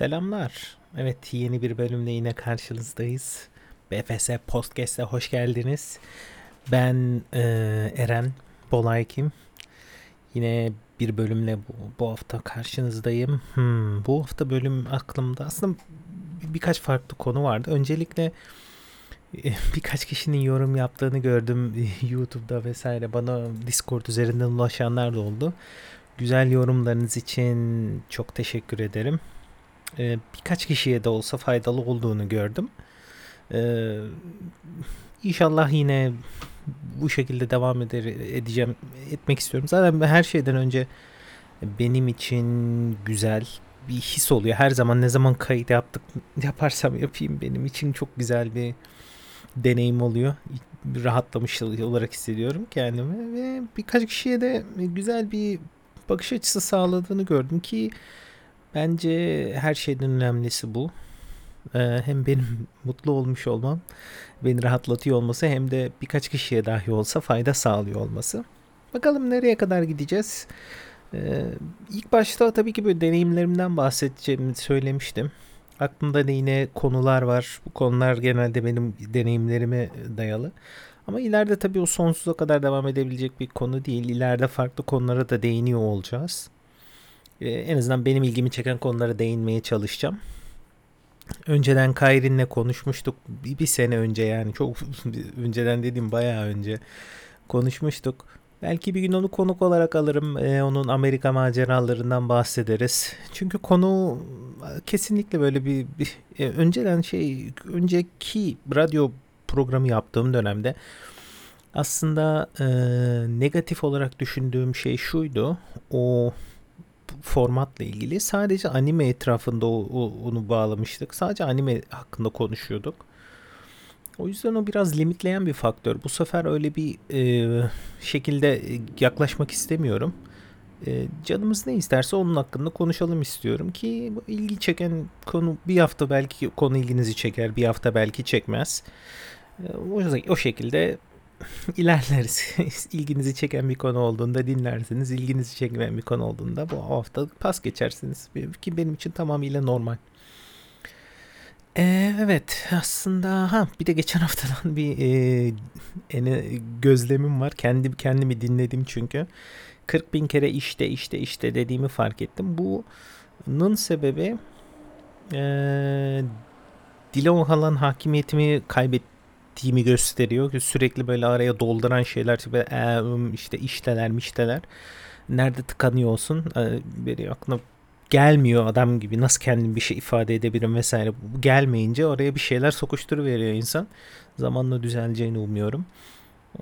Selamlar. Evet yeni bir bölümle yine karşınızdayız. BFS Podcast'e hoş geldiniz. Ben e, Eren Bolaykim. Yine bir bölümle bu, bu hafta karşınızdayım. Hmm, bu hafta bölüm aklımda aslında birkaç farklı konu vardı. Öncelikle e, birkaç kişinin yorum yaptığını gördüm YouTube'da vesaire. Bana Discord üzerinden ulaşanlar da oldu. Güzel yorumlarınız için çok teşekkür ederim e, birkaç kişiye de olsa faydalı olduğunu gördüm. E, inşallah yine bu şekilde devam eder, edeceğim, etmek istiyorum. Zaten her şeyden önce benim için güzel bir his oluyor. Her zaman ne zaman kayıt yaptık yaparsam yapayım benim için çok güzel bir deneyim oluyor. Rahatlamış olarak hissediyorum kendimi ve birkaç kişiye de güzel bir bakış açısı sağladığını gördüm ki Bence her şeyden önemlisi bu. Ee, hem benim mutlu olmuş olmam, beni rahatlatıyor olması hem de birkaç kişiye dahi olsa fayda sağlıyor olması. Bakalım nereye kadar gideceğiz. Ee, ilk başta tabii ki böyle deneyimlerimden bahsedeceğimi söylemiştim. Aklımda da yine konular var. Bu konular genelde benim deneyimlerime dayalı. Ama ileride tabii o sonsuza kadar devam edebilecek bir konu değil. İleride farklı konulara da değiniyor olacağız. Ee, en azından benim ilgimi çeken konulara değinmeye çalışacağım. Önceden Kayrin'le konuşmuştuk. Bir, bir sene önce yani çok önceden dediğim bayağı önce konuşmuştuk. Belki bir gün onu konuk olarak alırım. Ee, onun Amerika maceralarından bahsederiz. Çünkü konu kesinlikle böyle bir, bir e, önceden şey önceki radyo programı yaptığım dönemde aslında e, negatif olarak düşündüğüm şey şuydu. O formatla ilgili sadece anime etrafında o, o, onu bağlamıştık. Sadece anime hakkında konuşuyorduk. O yüzden o biraz limitleyen bir faktör. Bu sefer öyle bir e, şekilde yaklaşmak istemiyorum. E, canımız ne isterse onun hakkında konuşalım istiyorum ki ilgi çeken konu bir hafta belki konu ilginizi çeker, bir hafta belki çekmez. E, o, o şekilde ilerleriz. İlginizi çeken bir konu olduğunda dinlersiniz. İlginizi çekmeyen bir konu olduğunda bu hafta pas geçersiniz. Ki benim için tamamıyla normal. Evet aslında ha bir de geçen haftadan bir e, ene, gözlemim var. Kendi kendimi dinledim çünkü. 40 bin kere işte işte işte dediğimi fark ettim. Bunun sebebi e, dile olan hakimiyetimi kaybet ettiğimi gösteriyor. Sürekli böyle araya dolduran şeyler işte, e, işte işteler mişteler. Nerede tıkanıyorsun? Beni aklına gelmiyor adam gibi nasıl kendim bir şey ifade edebilirim vesaire. Bu gelmeyince oraya bir şeyler sokuşturuveriyor insan. Zamanla düzeleceğini umuyorum.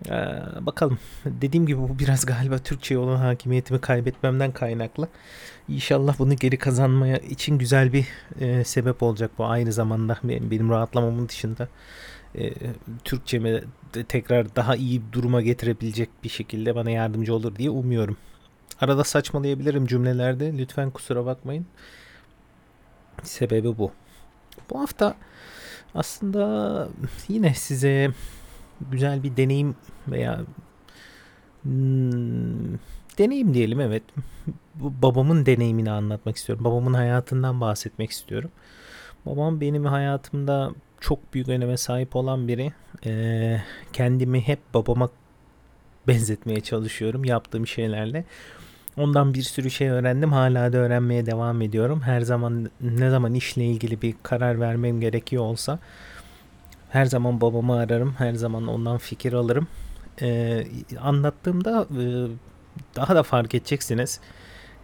Ee, bakalım. Dediğim gibi bu biraz galiba Türkçe olan hakimiyetimi kaybetmemden kaynaklı. İnşallah bunu geri kazanmaya için güzel bir e, sebep olacak bu aynı zamanda benim, benim rahatlamamın dışında e, Türkçemi de tekrar daha iyi duruma getirebilecek bir şekilde bana yardımcı olur diye umuyorum. Arada saçmalayabilirim cümlelerde. Lütfen kusura bakmayın. Sebebi bu. Bu hafta aslında yine size güzel bir deneyim veya hmm, deneyim diyelim evet. Babamın deneyimini anlatmak istiyorum. Babamın hayatından bahsetmek istiyorum. Babam benim hayatımda çok büyük öneme sahip olan biri. Ee, kendimi hep babama benzetmeye çalışıyorum yaptığım şeylerle. Ondan bir sürü şey öğrendim. Hala da öğrenmeye devam ediyorum. Her zaman ne zaman işle ilgili bir karar vermem gerekiyor olsa her zaman babamı ararım. Her zaman ondan fikir alırım. Ee, anlattığımda e, daha da fark edeceksiniz.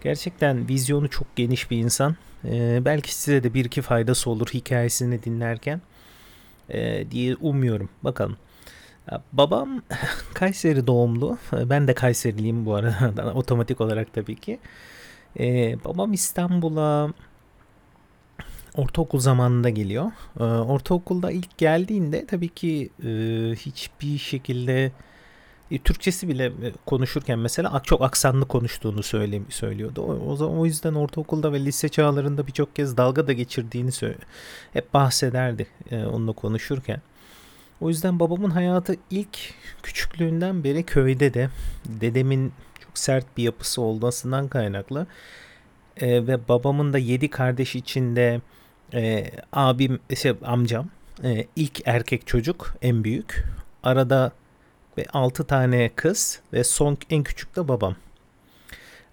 Gerçekten vizyonu çok geniş bir insan. Ee, belki size de bir iki faydası olur hikayesini dinlerken e, diye umuyorum. Bakalım. Babam Kayseri doğumlu. Ben de Kayseriliyim bu arada. Otomatik olarak tabii ki. Ee, babam İstanbul'a ortaokul zamanında geliyor. Ee, ortaokulda ilk geldiğinde tabii ki e, hiçbir şekilde e, Türkçesi bile e, konuşurken mesela çok aksanlı konuştuğunu söyle, söylüyordu. O, o, zaman, o yüzden ortaokulda ve lise çağlarında birçok kez dalga da geçirdiğini hep bahsederdi e, onunla konuşurken. O yüzden babamın hayatı ilk küçüklüğünden beri köyde de dedemin çok sert bir yapısı olmasından kaynaklı E, ve babamın da yedi kardeş içinde e, abim, şey, amcam e, ilk erkek çocuk en büyük. Arada ve altı tane kız ve son en küçük de babam.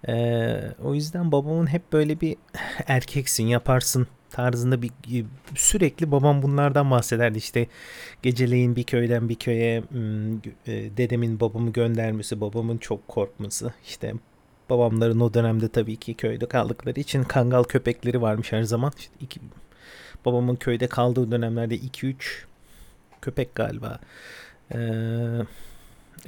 Ee, o yüzden babamın hep böyle bir erkeksin yaparsın tarzında bir sürekli babam bunlardan bahsederdi. İşte geceleyin bir köyden bir köye hmm, e, dedemin babamı göndermesi babamın çok korkması. İşte babamların o dönemde tabii ki köyde kaldıkları için kangal köpekleri varmış her zaman. İşte iki, babamın köyde kaldığı dönemlerde 2-3 köpek galiba. Eee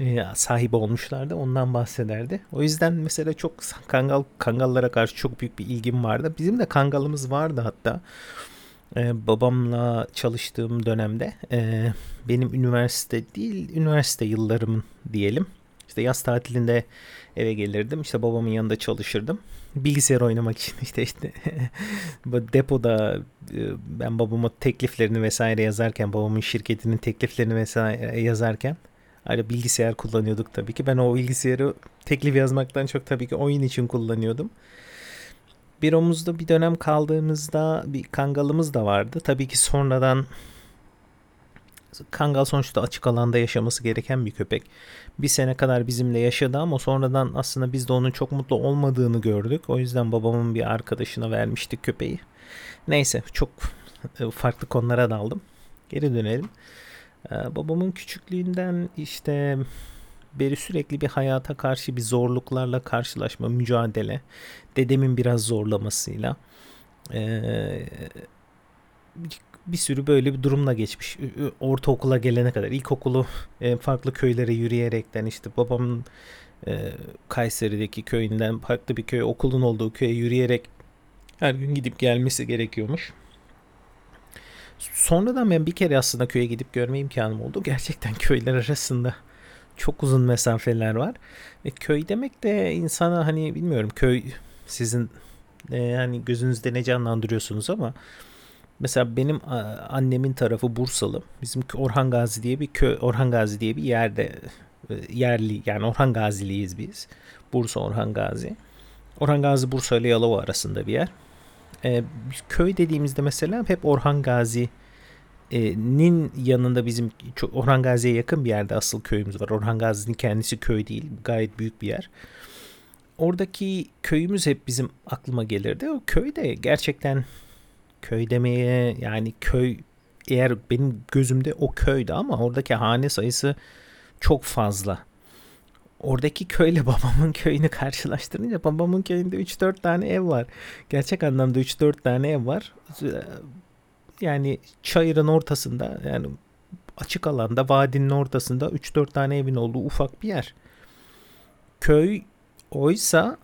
e, sahibi olmuşlardı. Ondan bahsederdi. O yüzden mesela çok kangal kangallara karşı çok büyük bir ilgim vardı. Bizim de kangalımız vardı hatta. Ee, babamla çalıştığım dönemde e, benim üniversite değil üniversite yıllarımın diyelim. İşte yaz tatilinde eve gelirdim. İşte babamın yanında çalışırdım. Bilgisayar oynamak için işte işte depoda e, ben babama tekliflerini vesaire yazarken babamın şirketinin tekliflerini vesaire yazarken Ayrıca bilgisayar kullanıyorduk tabii ki. Ben o bilgisayarı teklif yazmaktan çok tabii ki oyun için kullanıyordum. Bir omuzda bir dönem kaldığımızda bir kangalımız da vardı. Tabii ki sonradan kangal sonuçta açık alanda yaşaması gereken bir köpek. Bir sene kadar bizimle yaşadı ama sonradan aslında biz de onun çok mutlu olmadığını gördük. O yüzden babamın bir arkadaşına vermiştik köpeği. Neyse çok farklı konulara daldım. Geri dönelim. Ee, babamın küçüklüğünden işte beri sürekli bir hayata karşı bir zorluklarla karşılaşma, mücadele. Dedemin biraz zorlamasıyla. Ee, bir sürü böyle bir durumla geçmiş. Ortaokula gelene kadar. ilkokulu e, farklı köylere yürüyerekten işte babamın e, Kayseri'deki köyünden farklı bir köy okulun olduğu köye yürüyerek her gün gidip gelmesi gerekiyormuş. Sonradan ben bir kere aslında köye gidip görme imkanım oldu. Gerçekten köyler arasında çok uzun mesafeler var. Ve köy demek de insana hani bilmiyorum köy sizin e, yani gözünüzde ne canlandırıyorsunuz ama mesela benim annemin tarafı Bursalı. Bizim Orhan Gazi diye bir köy Orhan Gazi diye bir yerde e, yerli yani Orhan Gaziliyiz biz. Bursa Orhan Gazi. Orhan Gazi Bursa ile Yalova arasında bir yer. E, köy dediğimizde mesela hep Orhan Gazi'nin yanında bizim Orhan Gazi'ye yakın bir yerde asıl köyümüz var. Orhan Gazi'nin kendisi köy değil. Gayet büyük bir yer. Oradaki köyümüz hep bizim aklıma gelirdi. O köy de gerçekten köy demeye yani köy eğer benim gözümde o köydü ama oradaki hane sayısı çok fazla oradaki köyle babamın köyünü karşılaştırınca babamın köyünde 3-4 tane ev var. Gerçek anlamda 3-4 tane ev var. Yani çayırın ortasında yani açık alanda vadinin ortasında 3-4 tane evin olduğu ufak bir yer. Köy oysa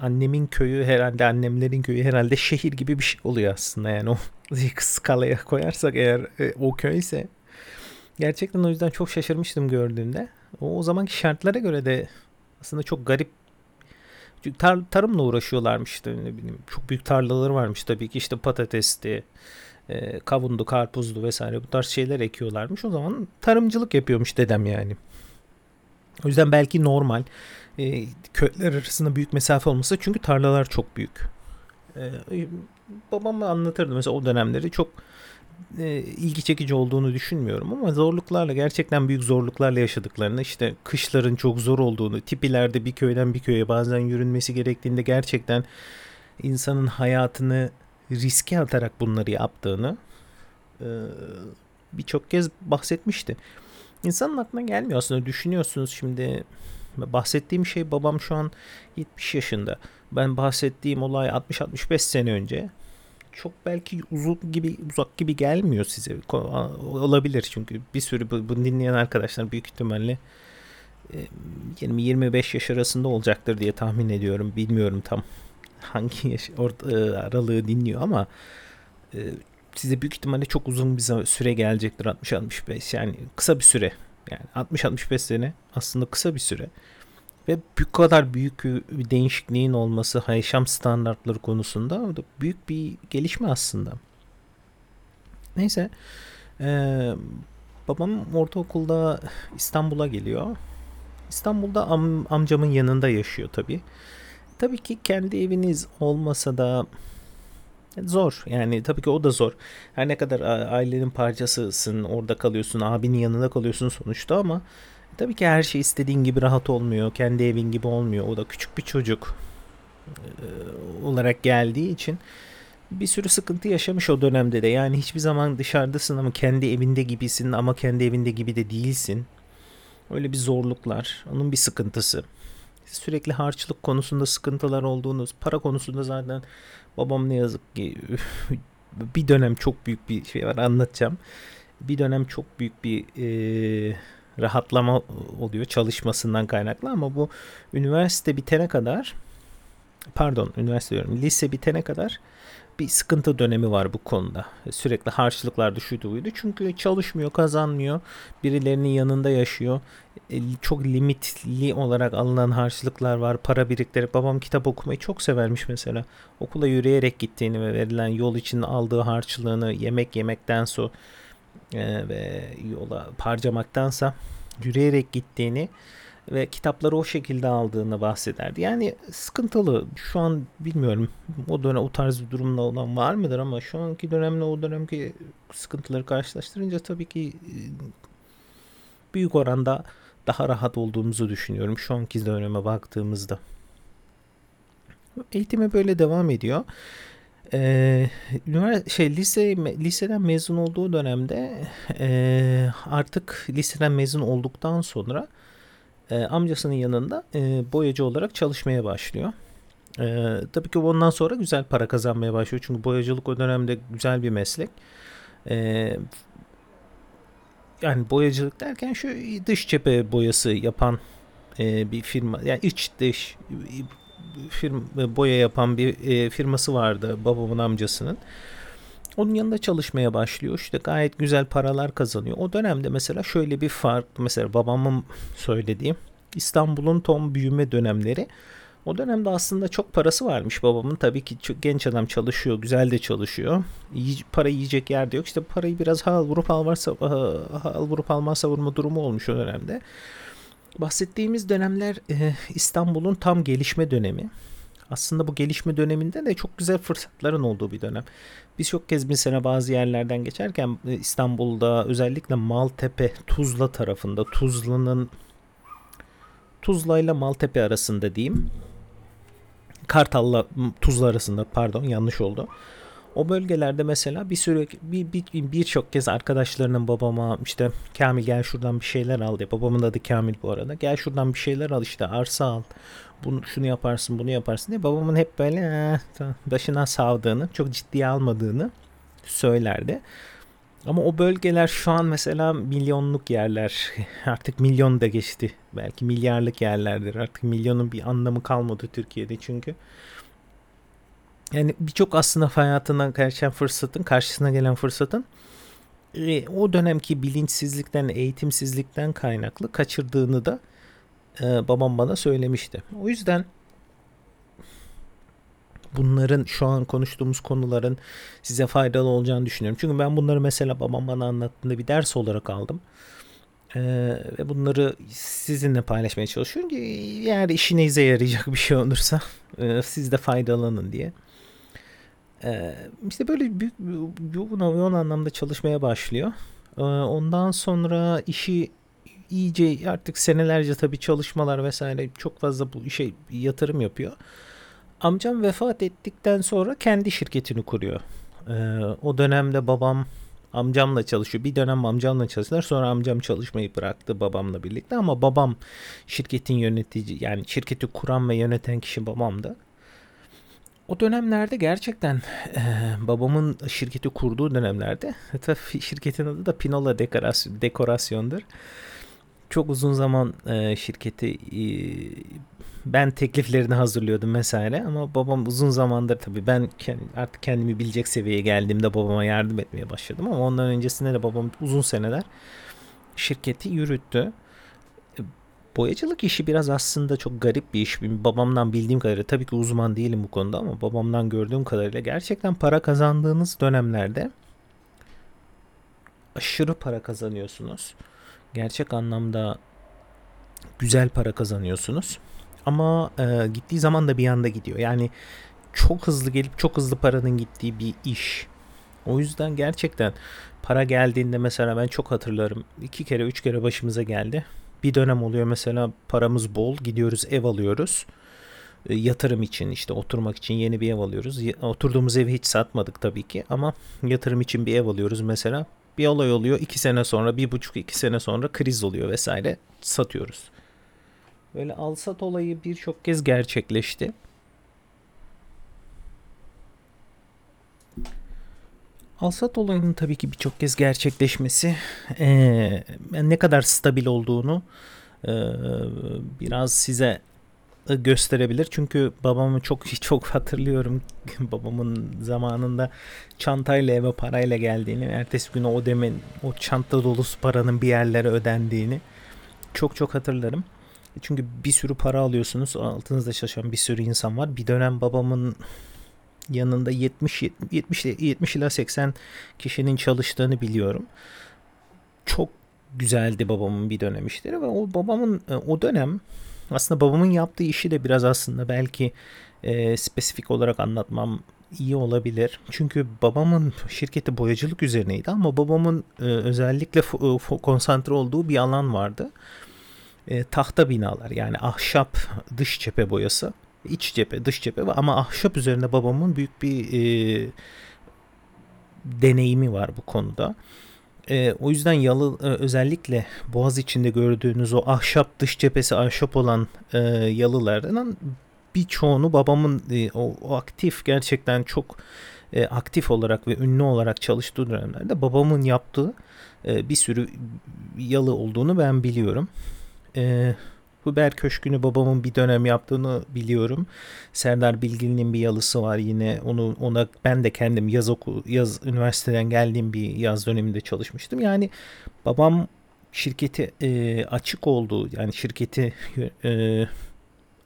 annemin köyü herhalde annemlerin köyü herhalde şehir gibi bir şey oluyor aslında yani o skalaya koyarsak eğer e, o köyse gerçekten o yüzden çok şaşırmıştım gördüğümde. O, o zamanki şartlara göre de aslında çok garip tar tarımla uğraşıyorlarmış işte ne bileyim çok büyük tarlaları varmış tabii ki işte patatesti e, kavundu karpuzdu vesaire bu tarz şeyler ekiyorlarmış. O zaman tarımcılık yapıyormuş dedem yani. O yüzden belki normal e, köyler arasında büyük mesafe olması çünkü tarlalar çok büyük. E, babam anlatırdı mesela o dönemleri çok e, ilgi çekici olduğunu düşünmüyorum ama zorluklarla gerçekten büyük zorluklarla yaşadıklarını işte kışların çok zor olduğunu tipilerde bir köyden bir köye bazen yürünmesi gerektiğinde gerçekten insanın hayatını riske atarak bunları yaptığını e, birçok kez bahsetmişti. İnsanın aklına gelmiyor aslında düşünüyorsunuz şimdi bahsettiğim şey babam şu an 70 yaşında. Ben bahsettiğim olay 60-65 sene önce çok belki uzun gibi uzak gibi gelmiyor size. Olabilir çünkü bir sürü bunu dinleyen arkadaşlar büyük ihtimalle 20-25 e, yaş arasında olacaktır diye tahmin ediyorum. Bilmiyorum tam hangi yaş e, aralığı dinliyor ama e, size büyük ihtimalle çok uzun bir süre gelecektir 60-65 yani kısa bir süre yani 60-65 sene aslında kısa bir süre ve bu kadar büyük bir değişikliğin olması yaşam standartları konusunda büyük bir gelişme aslında. Neyse. Ee, babam ortaokulda İstanbul'a geliyor. İstanbul'da am, amcamın yanında yaşıyor tabii. tabii ki kendi eviniz olmasa da zor. Yani tabii ki o da zor. Her ne kadar ailenin parçasısın, orada kalıyorsun, abinin yanında kalıyorsun sonuçta ama tabii ki her şey istediğin gibi rahat olmuyor. Kendi evin gibi olmuyor. O da küçük bir çocuk olarak geldiği için bir sürü sıkıntı yaşamış o dönemde de. Yani hiçbir zaman dışarıdasın ama kendi evinde gibisin ama kendi evinde gibi de değilsin. Öyle bir zorluklar, onun bir sıkıntısı. Sürekli harçlık konusunda sıkıntılar olduğunuz, para konusunda zaten babam ne yazık ki bir dönem çok büyük bir şey var anlatacağım. Bir dönem çok büyük bir e, rahatlama oluyor çalışmasından kaynaklı ama bu üniversite bitene kadar pardon üniversite diyorum lise bitene kadar bir sıkıntı dönemi var bu konuda. Sürekli harçlıklar düşüyordu buydu. Çünkü çalışmıyor, kazanmıyor. Birilerinin yanında yaşıyor. E, çok limitli olarak alınan harçlıklar var. Para biriktirip babam kitap okumayı çok severmiş mesela. Okula yürüyerek gittiğini ve verilen yol için aldığı harçlığını yemek yemekten sonra e, ve yola harcamaktansa yürüyerek gittiğini ve kitapları o şekilde aldığını bahsederdi. Yani sıkıntılı. Şu an bilmiyorum o dönem o tarz bir durumda olan var mıdır ama şu anki dönemle o dönemki sıkıntıları karşılaştırınca tabii ki e, büyük oranda daha rahat olduğumuzu düşünüyorum şu anki döneme baktığımızda. Eğitime böyle devam ediyor. Ee, şey lise liseden mezun olduğu dönemde e, artık liseden mezun olduktan sonra e, amcasının yanında e, boyacı olarak çalışmaya başlıyor. E, tabii ki ondan sonra güzel para kazanmaya başlıyor. Çünkü boyacılık o dönemde güzel bir meslek. E, yani boyacılık derken şu dış cephe boyası yapan e, bir firma. Yani iç dış firma, boya yapan bir e, firması vardı babamın amcasının. Onun yanında çalışmaya başlıyor. İşte gayet güzel paralar kazanıyor. O dönemde mesela şöyle bir fark mesela babamın söylediğim İstanbul'un tam büyüme dönemleri. O dönemde aslında çok parası varmış babamın. Tabii ki çok genç adam çalışıyor, güzel de çalışıyor. İyi, para yiyecek yerde yok. İşte parayı biraz hal vurup almazsa hal vurup almazsa vurma durumu olmuş o dönemde. Bahsettiğimiz dönemler e, İstanbul'un tam gelişme dönemi. Aslında bu gelişme döneminde de çok güzel fırsatların olduğu bir dönem. Biz çok kez mesela bazı yerlerden geçerken e, İstanbul'da özellikle Maltepe, Tuzla tarafında Tuzla'nın Tuzla ile Maltepe arasında diyeyim. Kartal'la Tuzla arasında pardon yanlış oldu. O bölgelerde mesela bir sürü bir birçok bir kez arkadaşlarının babama işte Kamil gel şuradan bir şeyler al diye. Babamın adı Kamil bu arada. Gel şuradan bir şeyler al işte arsa al. Bunu şunu yaparsın, bunu yaparsın diye babamın hep böyle başına savdığını, çok ciddiye almadığını söylerdi. Ama o bölgeler şu an mesela milyonluk yerler. Artık milyon da geçti. Belki milyarlık yerlerdir. Artık milyonun bir anlamı kalmadı Türkiye'de çünkü. Yani birçok aslında hayatından karşılayan fırsatın, karşısına gelen fırsatın e, o dönemki bilinçsizlikten, eğitimsizlikten kaynaklı kaçırdığını da e, babam bana söylemişti. O yüzden bunların şu an konuştuğumuz konuların size faydalı olacağını düşünüyorum. Çünkü ben bunları mesela babam bana anlattığında bir ders olarak aldım. Ee, ve bunları sizinle paylaşmaya çalışıyorum ki eğer işinize yarayacak bir şey olursa e, siz de faydalanın diye. Ee, işte böyle büyük yoğun, yoğun anlamda çalışmaya başlıyor. Ee, ondan sonra işi iyice artık senelerce tabii çalışmalar vesaire çok fazla bu işe yatırım yapıyor. Amcam vefat ettikten sonra kendi şirketini kuruyor. Ee, o dönemde babam amcamla çalışıyor. Bir dönem amcamla çalıştılar. Sonra amcam çalışmayı bıraktı babamla birlikte ama babam şirketin yönetici yani şirketi kuran ve yöneten kişi babamdı. O dönemlerde gerçekten e, babamın şirketi kurduğu dönemlerde tabii şirketin adı da Pinola Dekorasyon, Dekorasyon'dur. Çok uzun zaman e, şirketi e, ben tekliflerini hazırlıyordum vesaire ama babam uzun zamandır tabii ben artık kendimi bilecek seviyeye geldiğimde babama yardım etmeye başladım ama ondan öncesinde de babam uzun seneler şirketi yürüttü. Boyacılık işi biraz aslında çok garip bir iş. Babamdan bildiğim kadarıyla tabii ki uzman değilim bu konuda ama babamdan gördüğüm kadarıyla gerçekten para kazandığınız dönemlerde aşırı para kazanıyorsunuz. Gerçek anlamda güzel para kazanıyorsunuz. Ama e, gittiği zaman da bir anda gidiyor. Yani çok hızlı gelip çok hızlı paranın gittiği bir iş. O yüzden gerçekten para geldiğinde mesela ben çok hatırlarım. iki kere üç kere başımıza geldi. Bir dönem oluyor mesela paramız bol gidiyoruz ev alıyoruz. E, yatırım için işte oturmak için yeni bir ev alıyoruz. Oturduğumuz evi hiç satmadık tabii ki ama yatırım için bir ev alıyoruz mesela. Bir olay oluyor iki sene sonra bir buçuk iki sene sonra kriz oluyor vesaire satıyoruz. Böyle al sat olayı birçok kez gerçekleşti. Alsat olayının tabii ki birçok kez gerçekleşmesi ee, ne kadar stabil olduğunu e, biraz size gösterebilir. Çünkü babamı çok çok hatırlıyorum. Babamın zamanında çantayla eve parayla geldiğini, ertesi gün o demin o çanta dolusu paranın bir yerlere ödendiğini çok çok hatırlarım. Çünkü bir sürü para alıyorsunuz. Altınızda çalışan bir sürü insan var. Bir dönem babamın yanında 70 70 70 ila 80 kişinin çalıştığını biliyorum. Çok güzeldi babamın bir dönem işleri ve o babamın e, o dönem aslında babamın yaptığı işi de biraz aslında belki e, spesifik olarak anlatmam iyi olabilir. Çünkü babamın şirketi boyacılık üzerineydi ama babamın e, özellikle f- f- konsantre olduğu bir alan vardı. E, tahta binalar yani ahşap dış cephe boyası iç cephe, dış cephe ama ahşap üzerinde babamın büyük bir e, deneyimi var bu konuda. E, o yüzden yalı e, özellikle boğaz içinde gördüğünüz o ahşap dış cephesi ahşap olan e, yalılardan birçoğunu babamın e, o, o aktif gerçekten çok e, aktif olarak ve ünlü olarak çalıştığı dönemlerde babamın yaptığı e, bir sürü yalı olduğunu ben biliyorum. E, Huber Köşkü'nü babamın bir dönem yaptığını biliyorum. Serdar Bilgin'in bir yalısı var yine. Onu ona ben de kendim yaz oku yaz üniversiteden geldiğim bir yaz döneminde çalışmıştım. Yani babam şirketi e, açık olduğu yani şirketi e,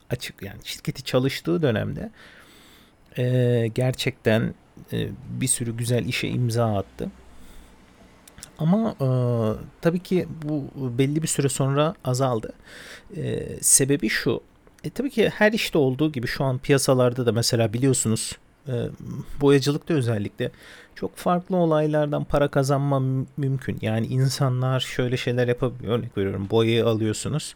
açık yani şirketi çalıştığı dönemde e, gerçekten e, bir sürü güzel işe imza attı. Ama e, tabii ki bu belli bir süre sonra azaldı. E, sebebi şu. E, tabii ki her işte olduğu gibi şu an piyasalarda da mesela biliyorsunuz e, boyacılıkta özellikle çok farklı olaylardan para kazanma mümkün. Yani insanlar şöyle şeyler yapabiliyor. Örnek veriyorum boyayı alıyorsunuz.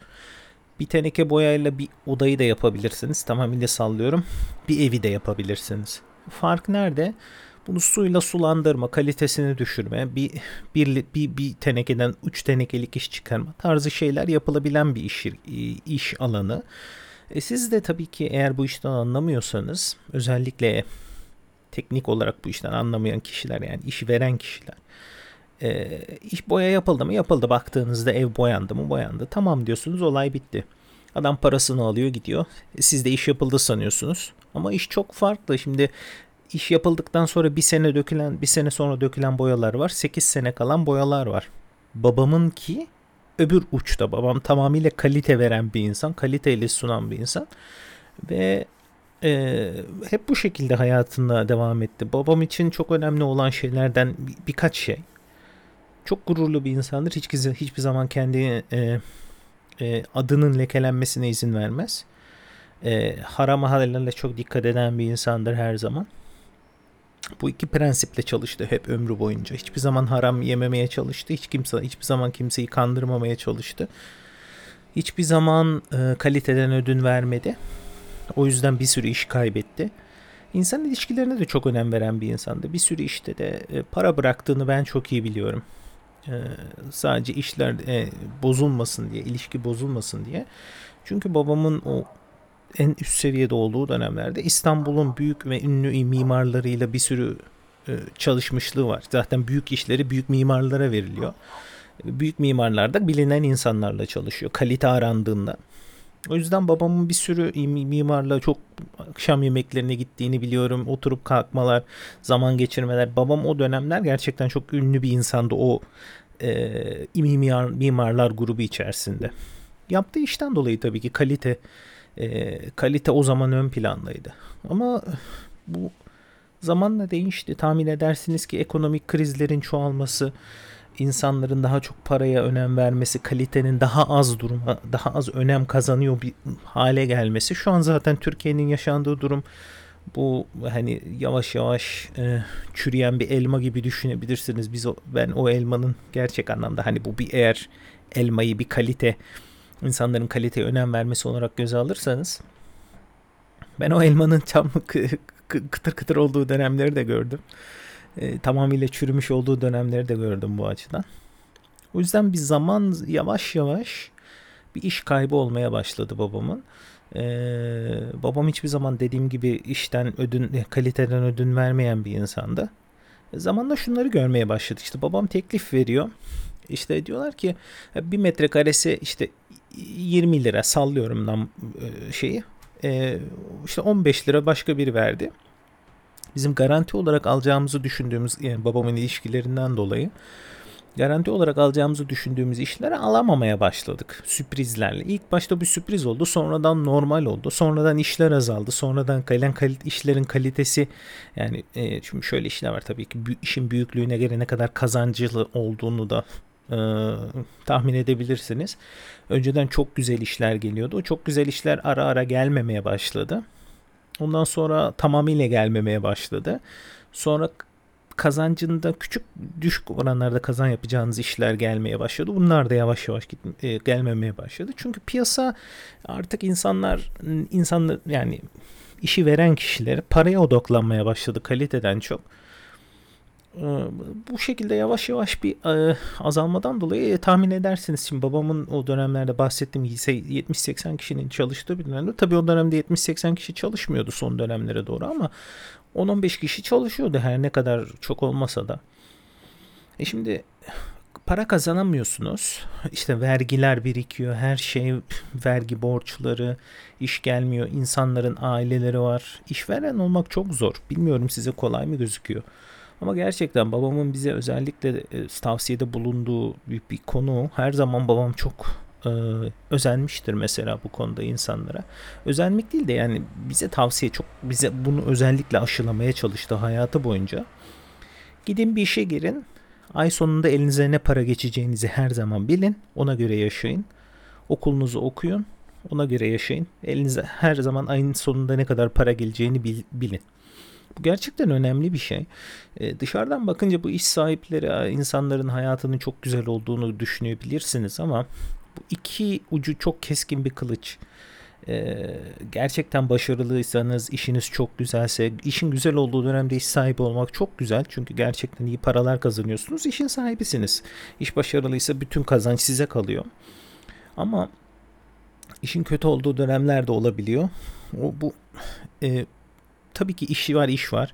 Bir teneke boyayla bir odayı da yapabilirsiniz. Tamamıyla sallıyorum. Bir evi de yapabilirsiniz. Fark nerede? Bunu suyla sulandırma, kalitesini düşürme, bir, bir, bir, bir tenekeden 3 tenekelik iş çıkarma tarzı şeyler yapılabilen bir iş, iş alanı. E siz de tabii ki eğer bu işten anlamıyorsanız özellikle teknik olarak bu işten anlamayan kişiler yani işi veren kişiler e, iş boya yapıldı mı yapıldı baktığınızda ev boyandı mı boyandı tamam diyorsunuz olay bitti. Adam parasını alıyor gidiyor. E, siz de iş yapıldı sanıyorsunuz. Ama iş çok farklı. Şimdi iş yapıldıktan sonra bir sene dökülen, bir sene sonra dökülen boyalar var. 8 sene kalan boyalar var. Babamın ki öbür uçta. Babam tamamıyla kalite veren bir insan. Kaliteyle sunan bir insan. Ve e, hep bu şekilde hayatında devam etti. Babam için çok önemli olan şeylerden bir, birkaç şey. Çok gururlu bir insandır. Hiç, hiçbir zaman kendi e, e, adının lekelenmesine izin vermez. E, haram hallerle çok dikkat eden bir insandır her zaman. Bu iki prensiple çalıştı hep ömrü boyunca. Hiçbir zaman haram yememeye çalıştı. Hiç kimse hiçbir zaman kimseyi kandırmamaya çalıştı. Hiçbir zaman e, kaliteden ödün vermedi. O yüzden bir sürü iş kaybetti. İnsan ilişkilerine de çok önem veren bir insandı. Bir sürü işte de e, para bıraktığını ben çok iyi biliyorum. E, sadece işler e, bozulmasın diye, ilişki bozulmasın diye. Çünkü babamın o en üst seviyede olduğu dönemlerde İstanbul'un büyük ve ünlü mimarlarıyla bir sürü e, çalışmışlığı var. Zaten büyük işleri büyük mimarlara veriliyor. Büyük mimarlar da bilinen insanlarla çalışıyor. Kalite arandığında. O yüzden babamın bir sürü mimarla çok akşam yemeklerine gittiğini biliyorum. Oturup kalkmalar, zaman geçirmeler. Babam o dönemler gerçekten çok ünlü bir insandı o e, mimar, mimarlar grubu içerisinde. Yaptığı işten dolayı tabii ki kalite e, kalite o zaman ön plandaydı. Ama bu zamanla değişti. Tahmin edersiniz ki ekonomik krizlerin çoğalması insanların daha çok paraya önem vermesi, kalitenin daha az duruma, daha az önem kazanıyor bir hale gelmesi. Şu an zaten Türkiye'nin yaşandığı durum bu hani yavaş yavaş e, çürüyen bir elma gibi düşünebilirsiniz. Biz o, ben o elmanın gerçek anlamda hani bu bir eğer elmayı bir kalite insanların kaliteye önem vermesi olarak göze alırsanız ben o elmanın tam kıtır kıtır olduğu dönemleri de gördüm. E, tamamıyla çürümüş olduğu dönemleri de gördüm bu açıdan. O yüzden bir zaman yavaş yavaş bir iş kaybı olmaya başladı babamın. Ee, babam hiçbir zaman dediğim gibi işten ödün, kaliteden ödün vermeyen bir insandı. E, zamanla şunları görmeye başladık. İşte babam teklif veriyor. İşte diyorlar ki bir metrekaresi işte 20 lira sallıyorum lan e, şeyi. Ee, işte 15 lira başka biri verdi. Bizim garanti olarak alacağımızı düşündüğümüz yani babamın ilişkilerinden dolayı garanti olarak alacağımızı düşündüğümüz işlere alamamaya başladık sürprizlerle. İlk başta bir sürpriz oldu, sonradan normal oldu, sonradan işler azaldı, sonradan gelen kalit işlerin kalitesi yani e, şimdi şöyle işler var tabii ki işin büyüklüğüne göre ne kadar kazancılı olduğunu da e, tahmin edebilirsiniz. Önceden çok güzel işler geliyordu. O çok güzel işler ara ara gelmemeye başladı. Ondan sonra tamamıyla gelmemeye başladı. Sonra kazancında küçük düşük oranlarda kazan yapacağınız işler gelmeye başladı. Bunlar da yavaş yavaş git, e, gelmemeye başladı. Çünkü piyasa artık insanlar insanlar yani işi veren kişiler paraya odaklanmaya başladı kaliteden çok. E, bu şekilde yavaş yavaş bir e, azalmadan dolayı e, tahmin edersiniz. Şimdi babamın o dönemlerde bahsettiğim 70-80 kişinin çalıştığı bir dönemde. Tabii o dönemde 70-80 kişi çalışmıyordu son dönemlere doğru ama 10-15 kişi çalışıyordu her ne kadar çok olmasa da. E şimdi para kazanamıyorsunuz. İşte vergiler birikiyor. Her şey vergi borçları, iş gelmiyor. İnsanların aileleri var. İşveren olmak çok zor. Bilmiyorum size kolay mı gözüküyor. Ama gerçekten babamın bize özellikle e, tavsiyede bulunduğu bir, bir konu her zaman babam çok e, özenmiştir mesela bu konuda insanlara. Özenmek değil de yani bize tavsiye çok bize bunu özellikle aşılamaya çalıştı hayatı boyunca. Gidin bir işe girin. Ay sonunda elinize ne para geçeceğinizi her zaman bilin. Ona göre yaşayın. Okulunuzu okuyun. Ona göre yaşayın. Elinize her zaman ayın sonunda ne kadar para geleceğini bil, bilin. Bu gerçekten önemli bir şey. Ee, dışarıdan bakınca bu iş sahipleri insanların hayatının çok güzel olduğunu düşünebilirsiniz ama bu iki ucu çok keskin bir kılıç. Ee, gerçekten başarılıysanız, işiniz çok güzelse, işin güzel olduğu dönemde iş sahibi olmak çok güzel. Çünkü gerçekten iyi paralar kazanıyorsunuz. İşin sahibisiniz. İş başarılıysa bütün kazanç size kalıyor. Ama işin kötü olduğu dönemler de olabiliyor. O bu e, tabii ki işi var, iş var.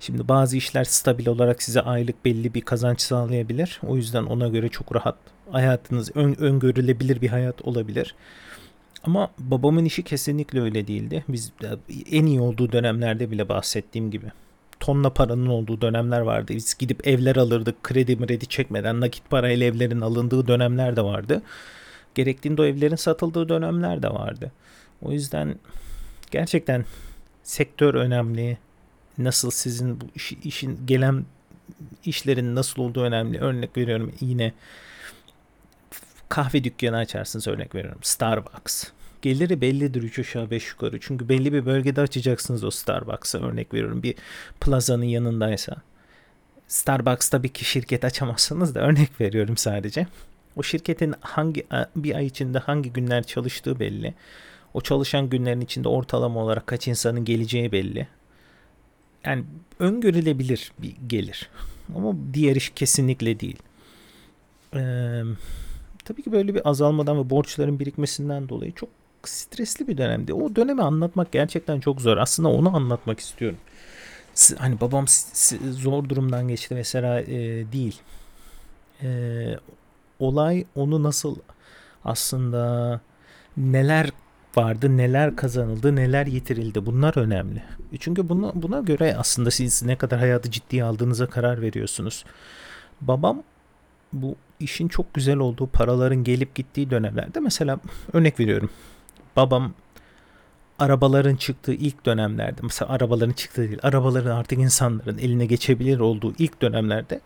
Şimdi bazı işler stabil olarak size aylık belli bir kazanç sağlayabilir. O yüzden ona göre çok rahat hayatınız ön, öngörülebilir bir hayat olabilir. Ama babamın işi kesinlikle öyle değildi. Biz en iyi olduğu dönemlerde bile bahsettiğim gibi tonla paranın olduğu dönemler vardı. Biz gidip evler alırdık kredi mredi çekmeden nakit parayla evlerin alındığı dönemler de vardı. Gerektiğinde o evlerin satıldığı dönemler de vardı. O yüzden gerçekten sektör önemli. Nasıl sizin bu iş, işin gelen işlerin nasıl olduğu önemli. Örnek veriyorum yine kahve dükkanı açarsınız örnek veriyorum. Starbucks. Geliri bellidir 3 aşağı 5 yukarı. Çünkü belli bir bölgede açacaksınız o Starbucks'a örnek veriyorum. Bir plazanın yanındaysa. Starbucks'ta bir şirket açamazsınız da örnek veriyorum sadece. O şirketin hangi bir ay içinde hangi günler çalıştığı belli. O çalışan günlerin içinde ortalama olarak kaç insanın geleceği belli. Yani öngörülebilir bir gelir. Ama diğer iş kesinlikle değil. Ee, tabii ki böyle bir azalmadan ve borçların birikmesinden dolayı çok stresli bir dönemdi. O dönemi anlatmak gerçekten çok zor. Aslında onu anlatmak istiyorum. Hani babam zor durumdan geçti mesela e, değil. E, olay onu nasıl aslında neler vardı, neler kazanıldı, neler yitirildi. Bunlar önemli. Çünkü buna, buna göre aslında siz ne kadar hayatı ciddiye aldığınıza karar veriyorsunuz. Babam bu işin çok güzel olduğu paraların gelip gittiği dönemlerde mesela örnek veriyorum. Babam arabaların çıktığı ilk dönemlerde mesela arabaların çıktığı değil arabaların artık insanların eline geçebilir olduğu ilk dönemlerde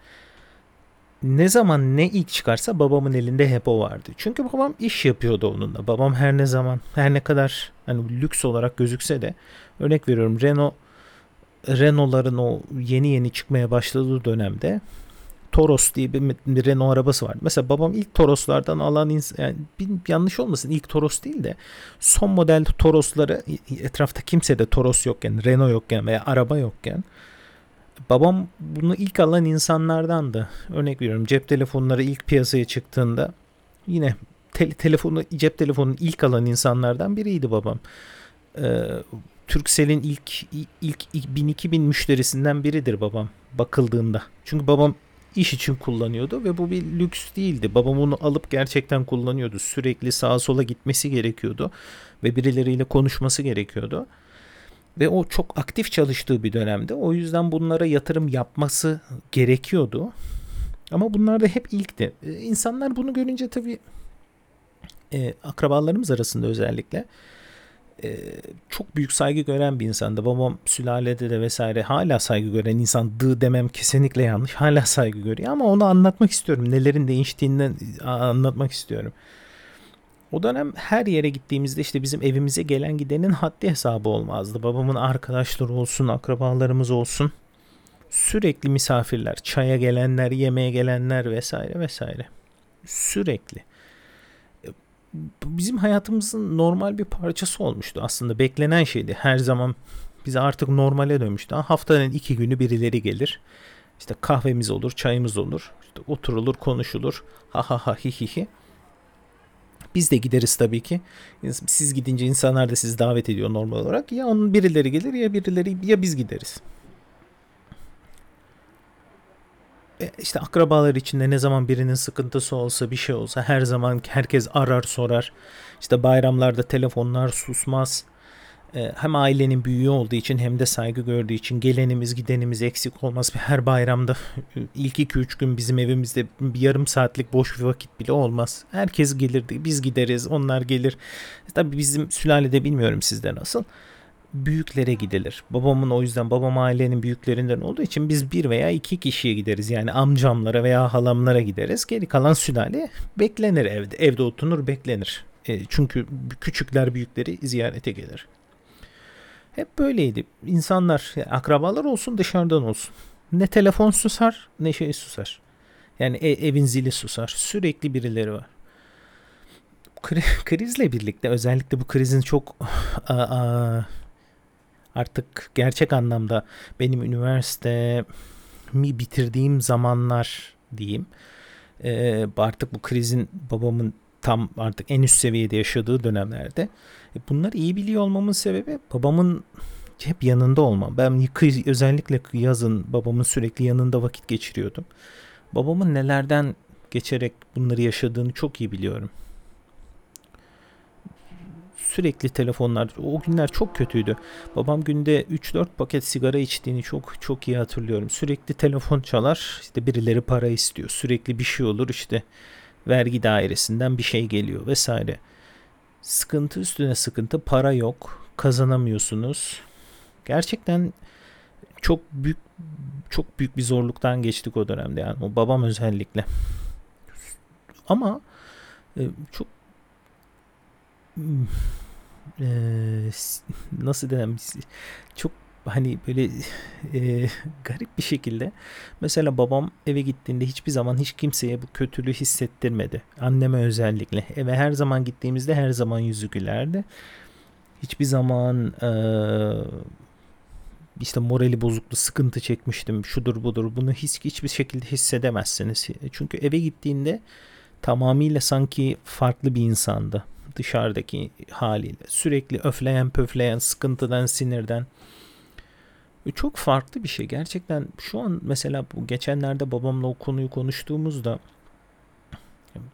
ne zaman ne ilk çıkarsa babamın elinde hep o vardı. Çünkü babam iş yapıyordu onunla. Babam her ne zaman her ne kadar hani lüks olarak gözükse de örnek veriyorum Renault Renault'ların o yeni yeni çıkmaya başladığı dönemde Toros diye bir, bir Renault arabası vardı. Mesela babam ilk Toros'lardan alan insan, yani bir, yanlış olmasın ilk Toros değil de son model Toros'ları etrafta kimse de Toros yokken, Renault yokken veya araba yokken babam bunu ilk alan insanlardandı. Örnek veriyorum cep telefonları ilk piyasaya çıktığında yine te- telefonu cep telefonunu ilk alan insanlardan biriydi babam. Ee, Turkcell'in ilk ilk, ilk 1000-2000 müşterisinden biridir babam bakıldığında. Çünkü babam iş için kullanıyordu ve bu bir lüks değildi. Babam onu alıp gerçekten kullanıyordu. Sürekli sağa sola gitmesi gerekiyordu ve birileriyle konuşması gerekiyordu. Ve o çok aktif çalıştığı bir dönemde. O yüzden bunlara yatırım yapması gerekiyordu. Ama bunlar da hep ilkti. Ee, insanlar bunu görünce tabii e, akrabalarımız arasında özellikle e, çok büyük saygı gören bir insandı. Babam sülalede de vesaire hala saygı gören insandı demem kesinlikle yanlış. Hala saygı görüyor ama onu anlatmak istiyorum. Nelerin değiştiğinden anlatmak istiyorum. O dönem her yere gittiğimizde işte bizim evimize gelen gidenin haddi hesabı olmazdı. Babamın arkadaşları olsun, akrabalarımız olsun. Sürekli misafirler, çaya gelenler, yemeğe gelenler vesaire vesaire. Sürekli bizim hayatımızın normal bir parçası olmuştu. Aslında beklenen şeydi. Her zaman bize artık normale dönmüştü. Haftanın iki günü birileri gelir. İşte kahvemiz olur, çayımız olur. İşte oturulur, konuşulur. Ha ha ha hi hi hi. Biz de gideriz tabii ki. Siz gidince insanlar da sizi davet ediyor normal olarak. Ya onun birileri gelir ya birileri ya biz gideriz. E, işte akrabalar içinde ne zaman birinin sıkıntısı olsa bir şey olsa her zaman herkes arar sorar. İşte bayramlarda telefonlar susmaz. E, hem ailenin büyüğü olduğu için hem de saygı gördüğü için gelenimiz gidenimiz eksik olmaz. Her bayramda ilk 2-3 gün bizim evimizde bir yarım saatlik boş bir vakit bile olmaz. Herkes gelirdi biz gideriz onlar gelir. Tabii bizim sülalede bilmiyorum sizde nasıl büyüklere gidilir. Babamın o yüzden babam ailenin büyüklerinden olduğu için biz bir veya iki kişiye gideriz. Yani amcamlara veya halamlara gideriz. Geri kalan sülale beklenir evde. Evde oturur beklenir. E, çünkü küçükler büyükleri ziyarete gelir. Hep böyleydi. İnsanlar, akrabalar olsun dışarıdan olsun. Ne telefon susar ne şey susar. Yani ev, evin zili susar. Sürekli birileri var. Krizle birlikte özellikle bu krizin çok a, artık gerçek anlamda benim üniversite mi bitirdiğim zamanlar diyeyim. E, artık bu krizin babamın tam artık en üst seviyede yaşadığı dönemlerde. E, bunları iyi biliyor olmamın sebebi babamın hep yanında olmam. Ben özellikle yazın babamın sürekli yanında vakit geçiriyordum. Babamın nelerden geçerek bunları yaşadığını çok iyi biliyorum sürekli telefonlar. O günler çok kötüydü. Babam günde 3-4 paket sigara içtiğini çok çok iyi hatırlıyorum. Sürekli telefon çalar. İşte birileri para istiyor. Sürekli bir şey olur işte vergi dairesinden bir şey geliyor vesaire. Sıkıntı üstüne sıkıntı. Para yok. Kazanamıyorsunuz. Gerçekten çok büyük çok büyük bir zorluktan geçtik o dönemde yani o babam özellikle. Ama e, çok e, nasıl desem çok hani böyle e, garip bir şekilde mesela babam eve gittiğinde hiçbir zaman hiç kimseye bu kötülüğü hissettirmedi. Anneme özellikle. Eve her zaman gittiğimizde her zaman yüzü gülerdi. Hiçbir zaman e, işte morali bozuktu, sıkıntı çekmiştim, şudur budur. Bunu hiç hiçbir şekilde hissedemezsiniz. Çünkü eve gittiğinde tamamıyla sanki farklı bir insandı dışarıdaki haliyle. Sürekli öfleyen pöfleyen sıkıntıdan sinirden. Çok farklı bir şey. Gerçekten şu an mesela bu geçenlerde babamla o konuyu konuştuğumuzda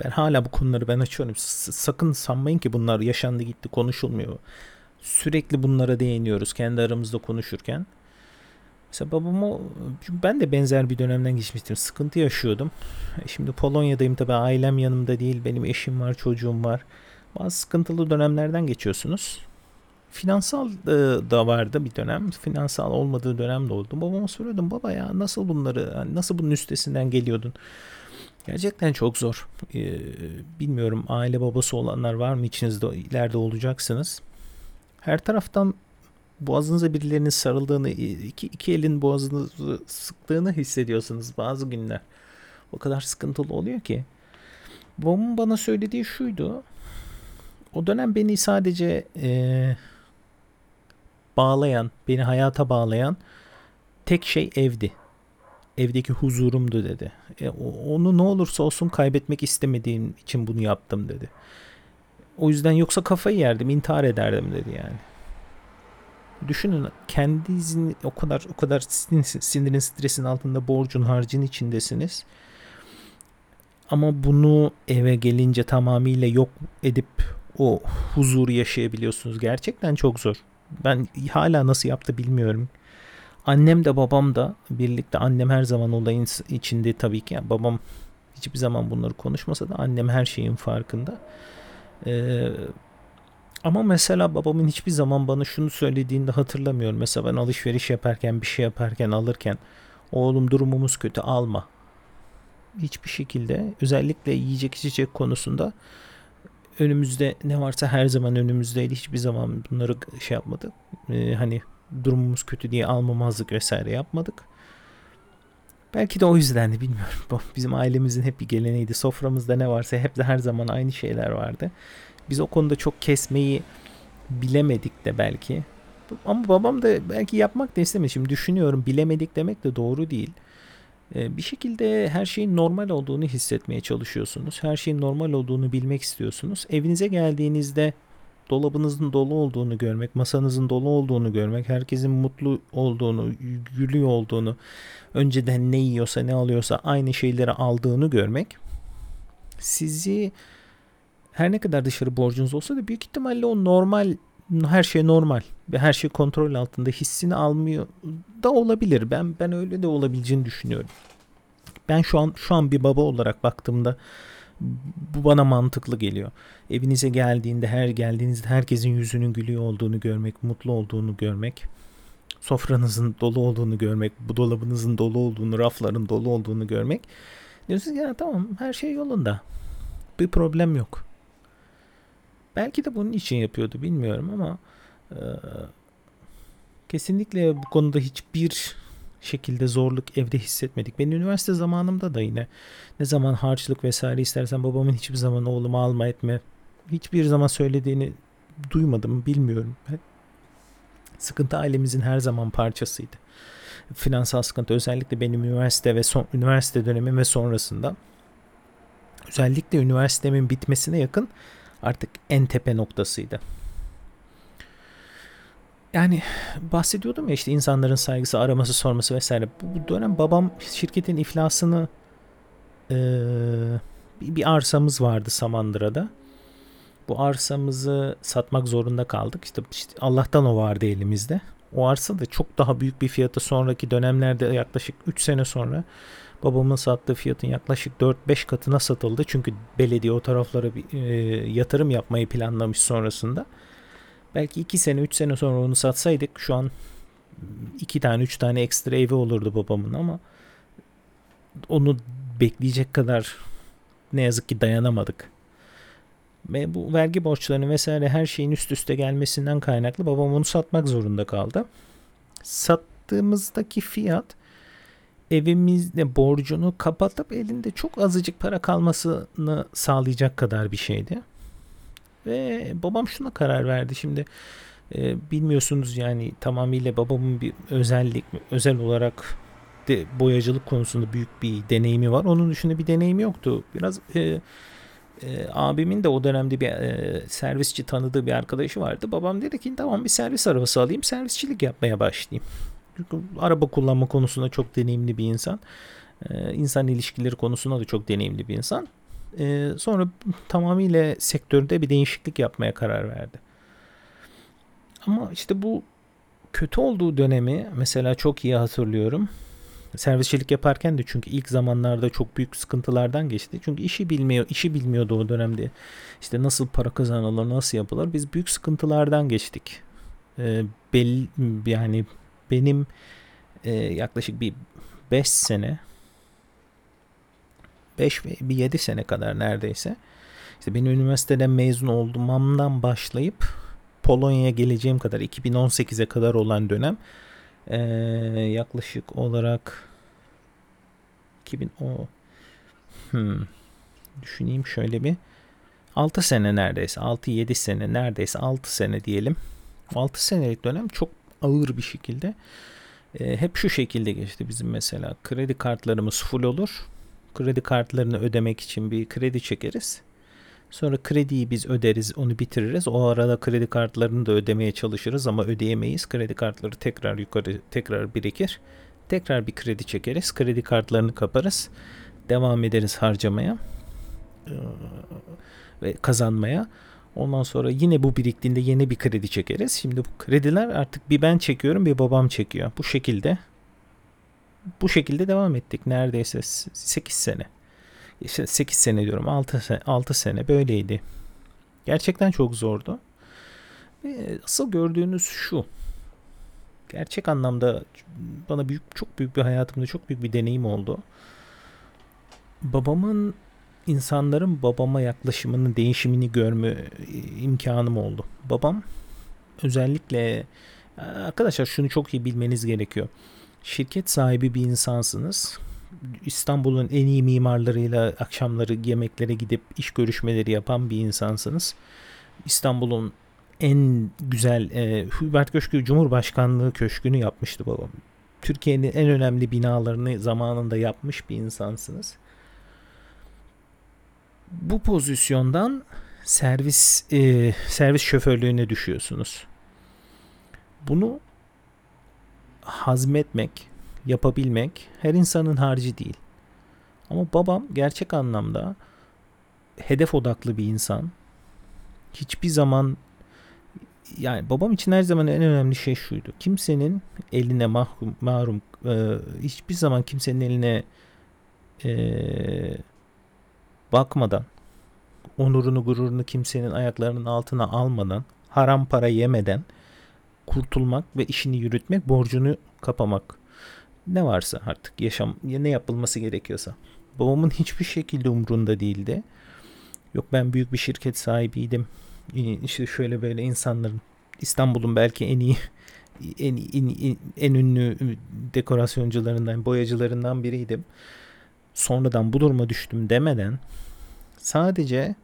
ben hala bu konuları ben açıyorum. Sakın sanmayın ki bunlar yaşandı gitti konuşulmuyor. Sürekli bunlara değiniyoruz kendi aramızda konuşurken. Mesela babama ben de benzer bir dönemden geçmiştim. Sıkıntı yaşıyordum. E, şimdi Polonya'dayım tabii ailem yanımda değil. Benim eşim var, çocuğum var bazı sıkıntılı dönemlerden geçiyorsunuz. Finansal e, da vardı bir dönem. Finansal olmadığı dönem de oldu. Babama soruyordum baba ya nasıl bunları nasıl bunun üstesinden geliyordun? Gerçekten çok zor. Ee, bilmiyorum aile babası olanlar var mı içinizde ileride olacaksınız. Her taraftan boğazınıza birilerinin sarıldığını, iki, iki elin boğazınızı sıktığını hissediyorsunuz bazı günler. O kadar sıkıntılı oluyor ki. Babamın bana söylediği şuydu. O dönem beni sadece e, bağlayan, beni hayata bağlayan tek şey evdi. Evdeki huzurumdu dedi. E, onu ne olursa olsun kaybetmek istemediğim için bunu yaptım dedi. O yüzden yoksa kafayı yerdim, intihar ederdim dedi yani. Düşünün kendinizin o kadar o kadar sinirin stresin altında borcun harcın içindesiniz. Ama bunu eve gelince tamamıyla yok edip o huzuru yaşayabiliyorsunuz. Gerçekten çok zor. Ben hala nasıl yaptı bilmiyorum. Annem de babam da birlikte annem her zaman olayın içinde tabii ki. Yani babam hiçbir zaman bunları konuşmasa da annem her şeyin farkında. Ee, ama mesela babamın hiçbir zaman bana şunu söylediğini de hatırlamıyorum. Mesela ben alışveriş yaparken bir şey yaparken alırken oğlum durumumuz kötü alma. Hiçbir şekilde özellikle yiyecek içecek konusunda önümüzde ne varsa her zaman önümüzdeydi. Hiçbir zaman bunları şey yapmadı. Ee, hani durumumuz kötü diye almamazlık vesaire yapmadık. Belki de o yüzden de bilmiyorum. Bizim ailemizin hep bir geleneğiydi. Soframızda ne varsa hep de her zaman aynı şeyler vardı. Biz o konuda çok kesmeyi bilemedik de belki. Ama babam da belki yapmak da istemedi. Şimdi düşünüyorum bilemedik demek de doğru değil. Ee, bir şekilde her şeyin normal olduğunu hissetmeye çalışıyorsunuz. Her şeyin normal olduğunu bilmek istiyorsunuz. Evinize geldiğinizde dolabınızın dolu olduğunu görmek, masanızın dolu olduğunu görmek, herkesin mutlu olduğunu, gülüyor olduğunu, önceden ne yiyorsa ne alıyorsa aynı şeyleri aldığını görmek sizi her ne kadar dışarı borcunuz olsa da büyük ihtimalle o normal her şey normal her şey kontrol altında hissini almıyor da olabilir. Ben ben öyle de olabileceğini düşünüyorum. Ben şu an şu an bir baba olarak baktığımda bu bana mantıklı geliyor. Evinize geldiğinde her geldiğinizde herkesin yüzünün gülüyor olduğunu görmek, mutlu olduğunu görmek, sofranızın dolu olduğunu görmek, bu dolabınızın dolu olduğunu, rafların dolu olduğunu görmek. Diyorsunuz ya tamam her şey yolunda. Bir problem yok. Belki de bunun için yapıyordu bilmiyorum ama kesinlikle bu konuda hiçbir şekilde zorluk evde hissetmedik. Ben üniversite zamanımda da yine ne zaman harçlık vesaire istersen babamın hiçbir zaman oğlumu alma etme hiçbir zaman söylediğini duymadım bilmiyorum. Sıkıntı ailemizin her zaman parçasıydı. Finansal sıkıntı özellikle benim üniversite ve son üniversite dönemim ve sonrasında özellikle üniversitemin bitmesine yakın artık en tepe noktasıydı. Yani bahsediyordum ya işte insanların saygısı, araması, sorması vesaire. Bu dönem babam şirketin iflasını e, bir arsamız vardı Samandıra'da. Bu arsamızı satmak zorunda kaldık. İşte, işte Allah'tan o vardı elimizde. O arsa da çok daha büyük bir fiyata sonraki dönemlerde yaklaşık 3 sene sonra babamın sattığı fiyatın yaklaşık 4-5 katına satıldı. Çünkü belediye o taraflara bir e, yatırım yapmayı planlamış sonrasında. Belki 2 sene 3 sene sonra onu satsaydık şu an 2 tane 3 tane ekstra evi olurdu babamın ama onu bekleyecek kadar ne yazık ki dayanamadık. Ve bu vergi borçlarını vesaire her şeyin üst üste gelmesinden kaynaklı babam onu satmak zorunda kaldı. Sattığımızdaki fiyat evimizde borcunu kapatıp elinde çok azıcık para kalmasını sağlayacak kadar bir şeydi. Ve babam şuna karar verdi. Şimdi e, bilmiyorsunuz yani tamamıyla babamın bir özellik özel olarak de boyacılık konusunda büyük bir deneyimi var. Onun dışında bir deneyimi yoktu. Biraz e, e, abimin de o dönemde bir e, servisçi tanıdığı bir arkadaşı vardı. Babam dedi ki tamam bir servis arabası alayım servisçilik yapmaya başlayayım. Çünkü araba kullanma konusunda çok deneyimli bir insan. E, insan ilişkileri konusunda da çok deneyimli bir insan. E, sonra tamamıyla sektörde bir değişiklik yapmaya karar verdi. Ama işte bu kötü olduğu dönemi mesela çok iyi hatırlıyorum. Servisçilik yaparken de çünkü ilk zamanlarda çok büyük sıkıntılardan geçti. Çünkü işi bilmiyor, işi bilmiyordu o dönemde. İşte nasıl para kazanılır, nasıl yapılır. Biz büyük sıkıntılardan geçtik. Ee, belli, yani benim e, yaklaşık bir 5 sene 5 ve bir 7 sene kadar neredeyse. İşte benim üniversiteden mezun olduğumdan başlayıp Polonya'ya geleceğim kadar 2018'e kadar olan dönem ee, yaklaşık olarak 2010 hmm, düşüneyim şöyle bir 6 sene neredeyse 6-7 sene neredeyse 6 sene diyelim. 6 senelik dönem çok ağır bir şekilde e, hep şu şekilde geçti. Bizim mesela kredi kartlarımız full olur kredi kartlarını ödemek için bir kredi çekeriz Sonra krediyi biz öderiz, onu bitiririz. O arada kredi kartlarını da ödemeye çalışırız ama ödeyemeyiz. Kredi kartları tekrar yukarı tekrar birikir. Tekrar bir kredi çekeriz. Kredi kartlarını kaparız. Devam ederiz harcamaya ve kazanmaya. Ondan sonra yine bu biriktiğinde yeni bir kredi çekeriz. Şimdi bu krediler artık bir ben çekiyorum bir babam çekiyor. Bu şekilde bu şekilde devam ettik neredeyse 8 sene işte 8 sene diyorum 6 sene, 6 sene böyleydi. Gerçekten çok zordu. Ve asıl gördüğünüz şu. Gerçek anlamda bana büyük çok büyük bir hayatımda çok büyük bir deneyim oldu. Babamın insanların babama yaklaşımının değişimini görme imkanım oldu. Babam özellikle arkadaşlar şunu çok iyi bilmeniz gerekiyor. Şirket sahibi bir insansınız İstanbul'un en iyi mimarlarıyla akşamları yemeklere gidip iş görüşmeleri yapan bir insansınız. İstanbul'un en güzel e, Hubert Köşkü Cumhurbaşkanlığı Köşkü'nü yapmıştı babam. Türkiye'nin en önemli binalarını zamanında yapmış bir insansınız. Bu pozisyondan servis e, servis şoförlüğüne düşüyorsunuz. Bunu hazmetmek, yapabilmek her insanın harcı değil. Ama babam gerçek anlamda hedef odaklı bir insan. Hiçbir zaman yani babam için her zaman en önemli şey şuydu. Kimsenin eline mahrum, mahrum e, hiçbir zaman kimsenin eline e, bakmadan onurunu gururunu kimsenin ayaklarının altına almadan haram para yemeden kurtulmak ve işini yürütmek borcunu kapamak ne varsa artık yaşam ne yapılması gerekiyorsa. Babamın hiçbir şekilde umrunda değildi. Yok ben büyük bir şirket sahibiydim. İşte şöyle böyle insanların İstanbul'un belki en iyi en, en, en ünlü dekorasyoncularından, boyacılarından biriydim. Sonradan bu duruma düştüm demeden sadece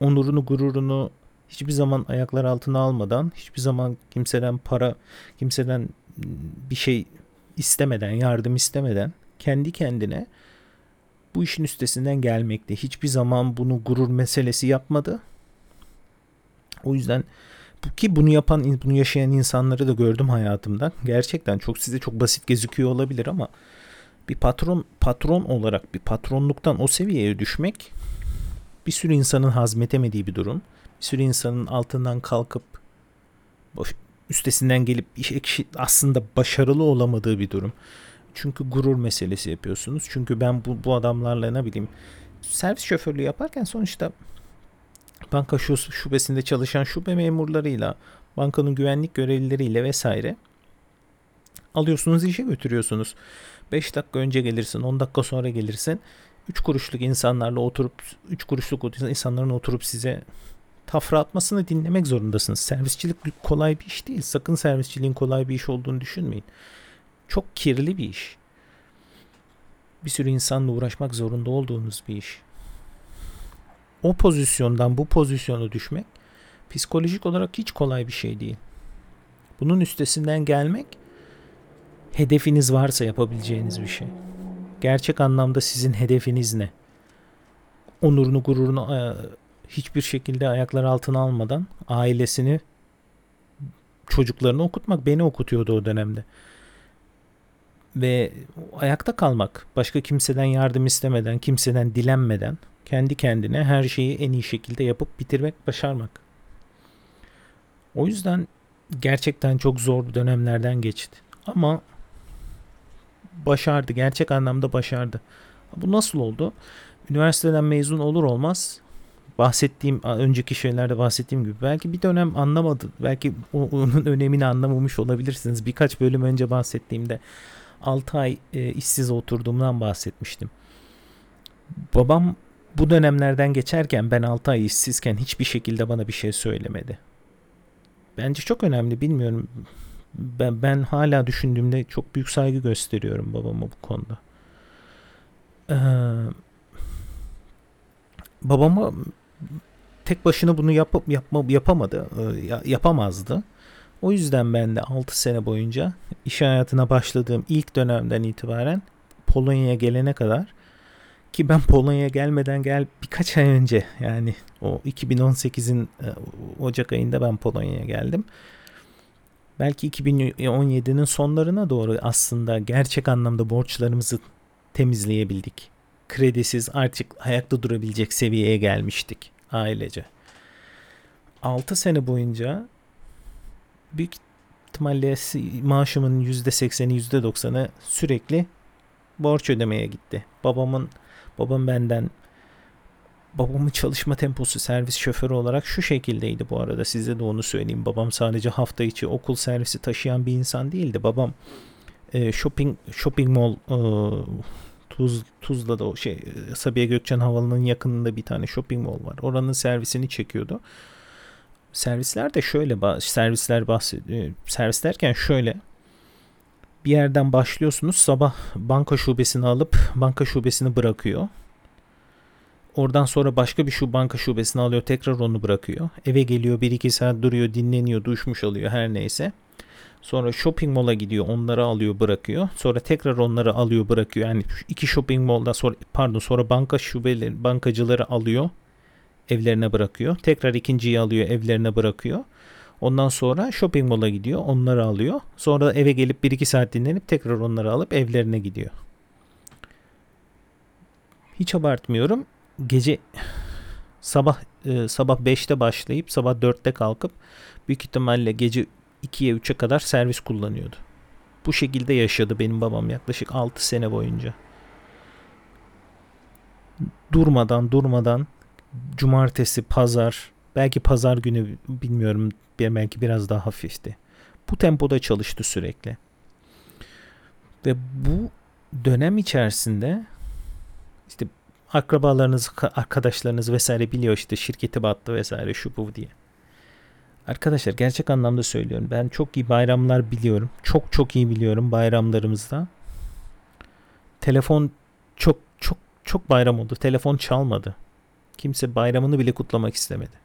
onurunu, gururunu hiçbir zaman ayaklar altına almadan, hiçbir zaman kimseden para, kimseden bir şey istemeden, yardım istemeden kendi kendine bu işin üstesinden gelmekte. Hiçbir zaman bunu gurur meselesi yapmadı. O yüzden ki bunu yapan, bunu yaşayan insanları da gördüm hayatımda. Gerçekten çok size çok basit gözüküyor olabilir ama bir patron patron olarak bir patronluktan o seviyeye düşmek bir sürü insanın hazmetemediği bir durum. Bir sürü insanın altından kalkıp üstesinden gelip aslında başarılı olamadığı bir durum. Çünkü gurur meselesi yapıyorsunuz. Çünkü ben bu, bu adamlarla ne bileyim servis şoförlüğü yaparken sonuçta banka şubesinde çalışan şube memurlarıyla, bankanın güvenlik görevlileriyle vesaire alıyorsunuz işe götürüyorsunuz. 5 dakika önce gelirsin, 10 dakika sonra gelirsin. 3 kuruşluk insanlarla oturup 3 kuruşluk insanların oturup size tafra atmasını dinlemek zorundasınız. Servisçilik kolay bir iş değil. Sakın servisçiliğin kolay bir iş olduğunu düşünmeyin. Çok kirli bir iş. Bir sürü insanla uğraşmak zorunda olduğunuz bir iş. O pozisyondan bu pozisyona düşmek psikolojik olarak hiç kolay bir şey değil. Bunun üstesinden gelmek hedefiniz varsa yapabileceğiniz bir şey. Gerçek anlamda sizin hedefiniz ne? Onurunu, gururunu e, hiçbir şekilde ayaklar altına almadan ailesini çocuklarını okutmak beni okutuyordu o dönemde. Ve ayakta kalmak, başka kimseden yardım istemeden, kimseden dilenmeden kendi kendine her şeyi en iyi şekilde yapıp bitirmek, başarmak. O yüzden gerçekten çok zor dönemlerden geçti. Ama başardı. Gerçek anlamda başardı. Bu nasıl oldu? Üniversiteden mezun olur olmaz bahsettiğim önceki şeylerde bahsettiğim gibi belki bir dönem anlamadı. Belki onun önemini anlamamış olabilirsiniz. Birkaç bölüm önce bahsettiğimde 6 ay e, işsiz oturduğumdan bahsetmiştim. Babam bu dönemlerden geçerken ben 6 ay işsizken hiçbir şekilde bana bir şey söylemedi. Bence çok önemli bilmiyorum. Ben, ben hala düşündüğümde çok büyük saygı gösteriyorum babama bu konuda. Ee, babama tek başına bunu yap, yapma, yapamadı. Ee, yapamazdı. O yüzden ben de 6 sene boyunca iş hayatına başladığım ilk dönemden itibaren Polonya'ya gelene kadar ki ben Polonya'ya gelmeden gel birkaç ay önce yani o 2018'in e, Ocak ayında ben Polonya'ya geldim. Belki 2017'nin sonlarına doğru aslında gerçek anlamda borçlarımızı temizleyebildik. Kredisiz artık ayakta durabilecek seviyeye gelmiştik ailece. 6 sene boyunca büyük ihtimalle maaşımın %80'i %90'ı sürekli borç ödemeye gitti. Babamın babam benden babamın çalışma temposu servis şoförü olarak şu şekildeydi bu arada size de onu söyleyeyim. Babam sadece hafta içi okul servisi taşıyan bir insan değildi. Babam e, shopping shopping mall e, Tuz, Tuzla'da o şey Sabiha Gökçen Havalı'nın yakınında bir tane shopping mall var. Oranın servisini çekiyordu. Servisler de şöyle servisler bahsediyor. Servis derken şöyle bir yerden başlıyorsunuz. Sabah banka şubesini alıp banka şubesini bırakıyor. Oradan sonra başka bir şu banka şubesini alıyor tekrar onu bırakıyor. Eve geliyor 1-2 saat duruyor dinleniyor duşmuş alıyor her neyse. Sonra shopping mall'a gidiyor onları alıyor bırakıyor. Sonra tekrar onları alıyor bırakıyor. Yani iki shopping mall'da sonra pardon sonra banka şubeleri bankacıları alıyor evlerine bırakıyor. Tekrar ikinciyi alıyor evlerine bırakıyor. Ondan sonra shopping mall'a gidiyor. Onları alıyor. Sonra eve gelip 1-2 saat dinlenip tekrar onları alıp evlerine gidiyor. Hiç abartmıyorum. Gece sabah e, sabah 5'te başlayıp sabah 4'te kalkıp büyük ihtimalle gece 2'ye 3'e kadar servis kullanıyordu. Bu şekilde yaşadı benim babam yaklaşık 6 sene boyunca. Durmadan durmadan cumartesi, pazar, belki pazar günü bilmiyorum belki biraz daha hafifti. Bu tempoda çalıştı sürekli. Ve bu dönem içerisinde işte akrabalarınız, arkadaşlarınız vesaire biliyor işte şirketi battı vesaire şu bu diye. Arkadaşlar gerçek anlamda söylüyorum. Ben çok iyi bayramlar biliyorum. Çok çok iyi biliyorum bayramlarımızda. Telefon çok çok çok bayram oldu. Telefon çalmadı. Kimse bayramını bile kutlamak istemedi.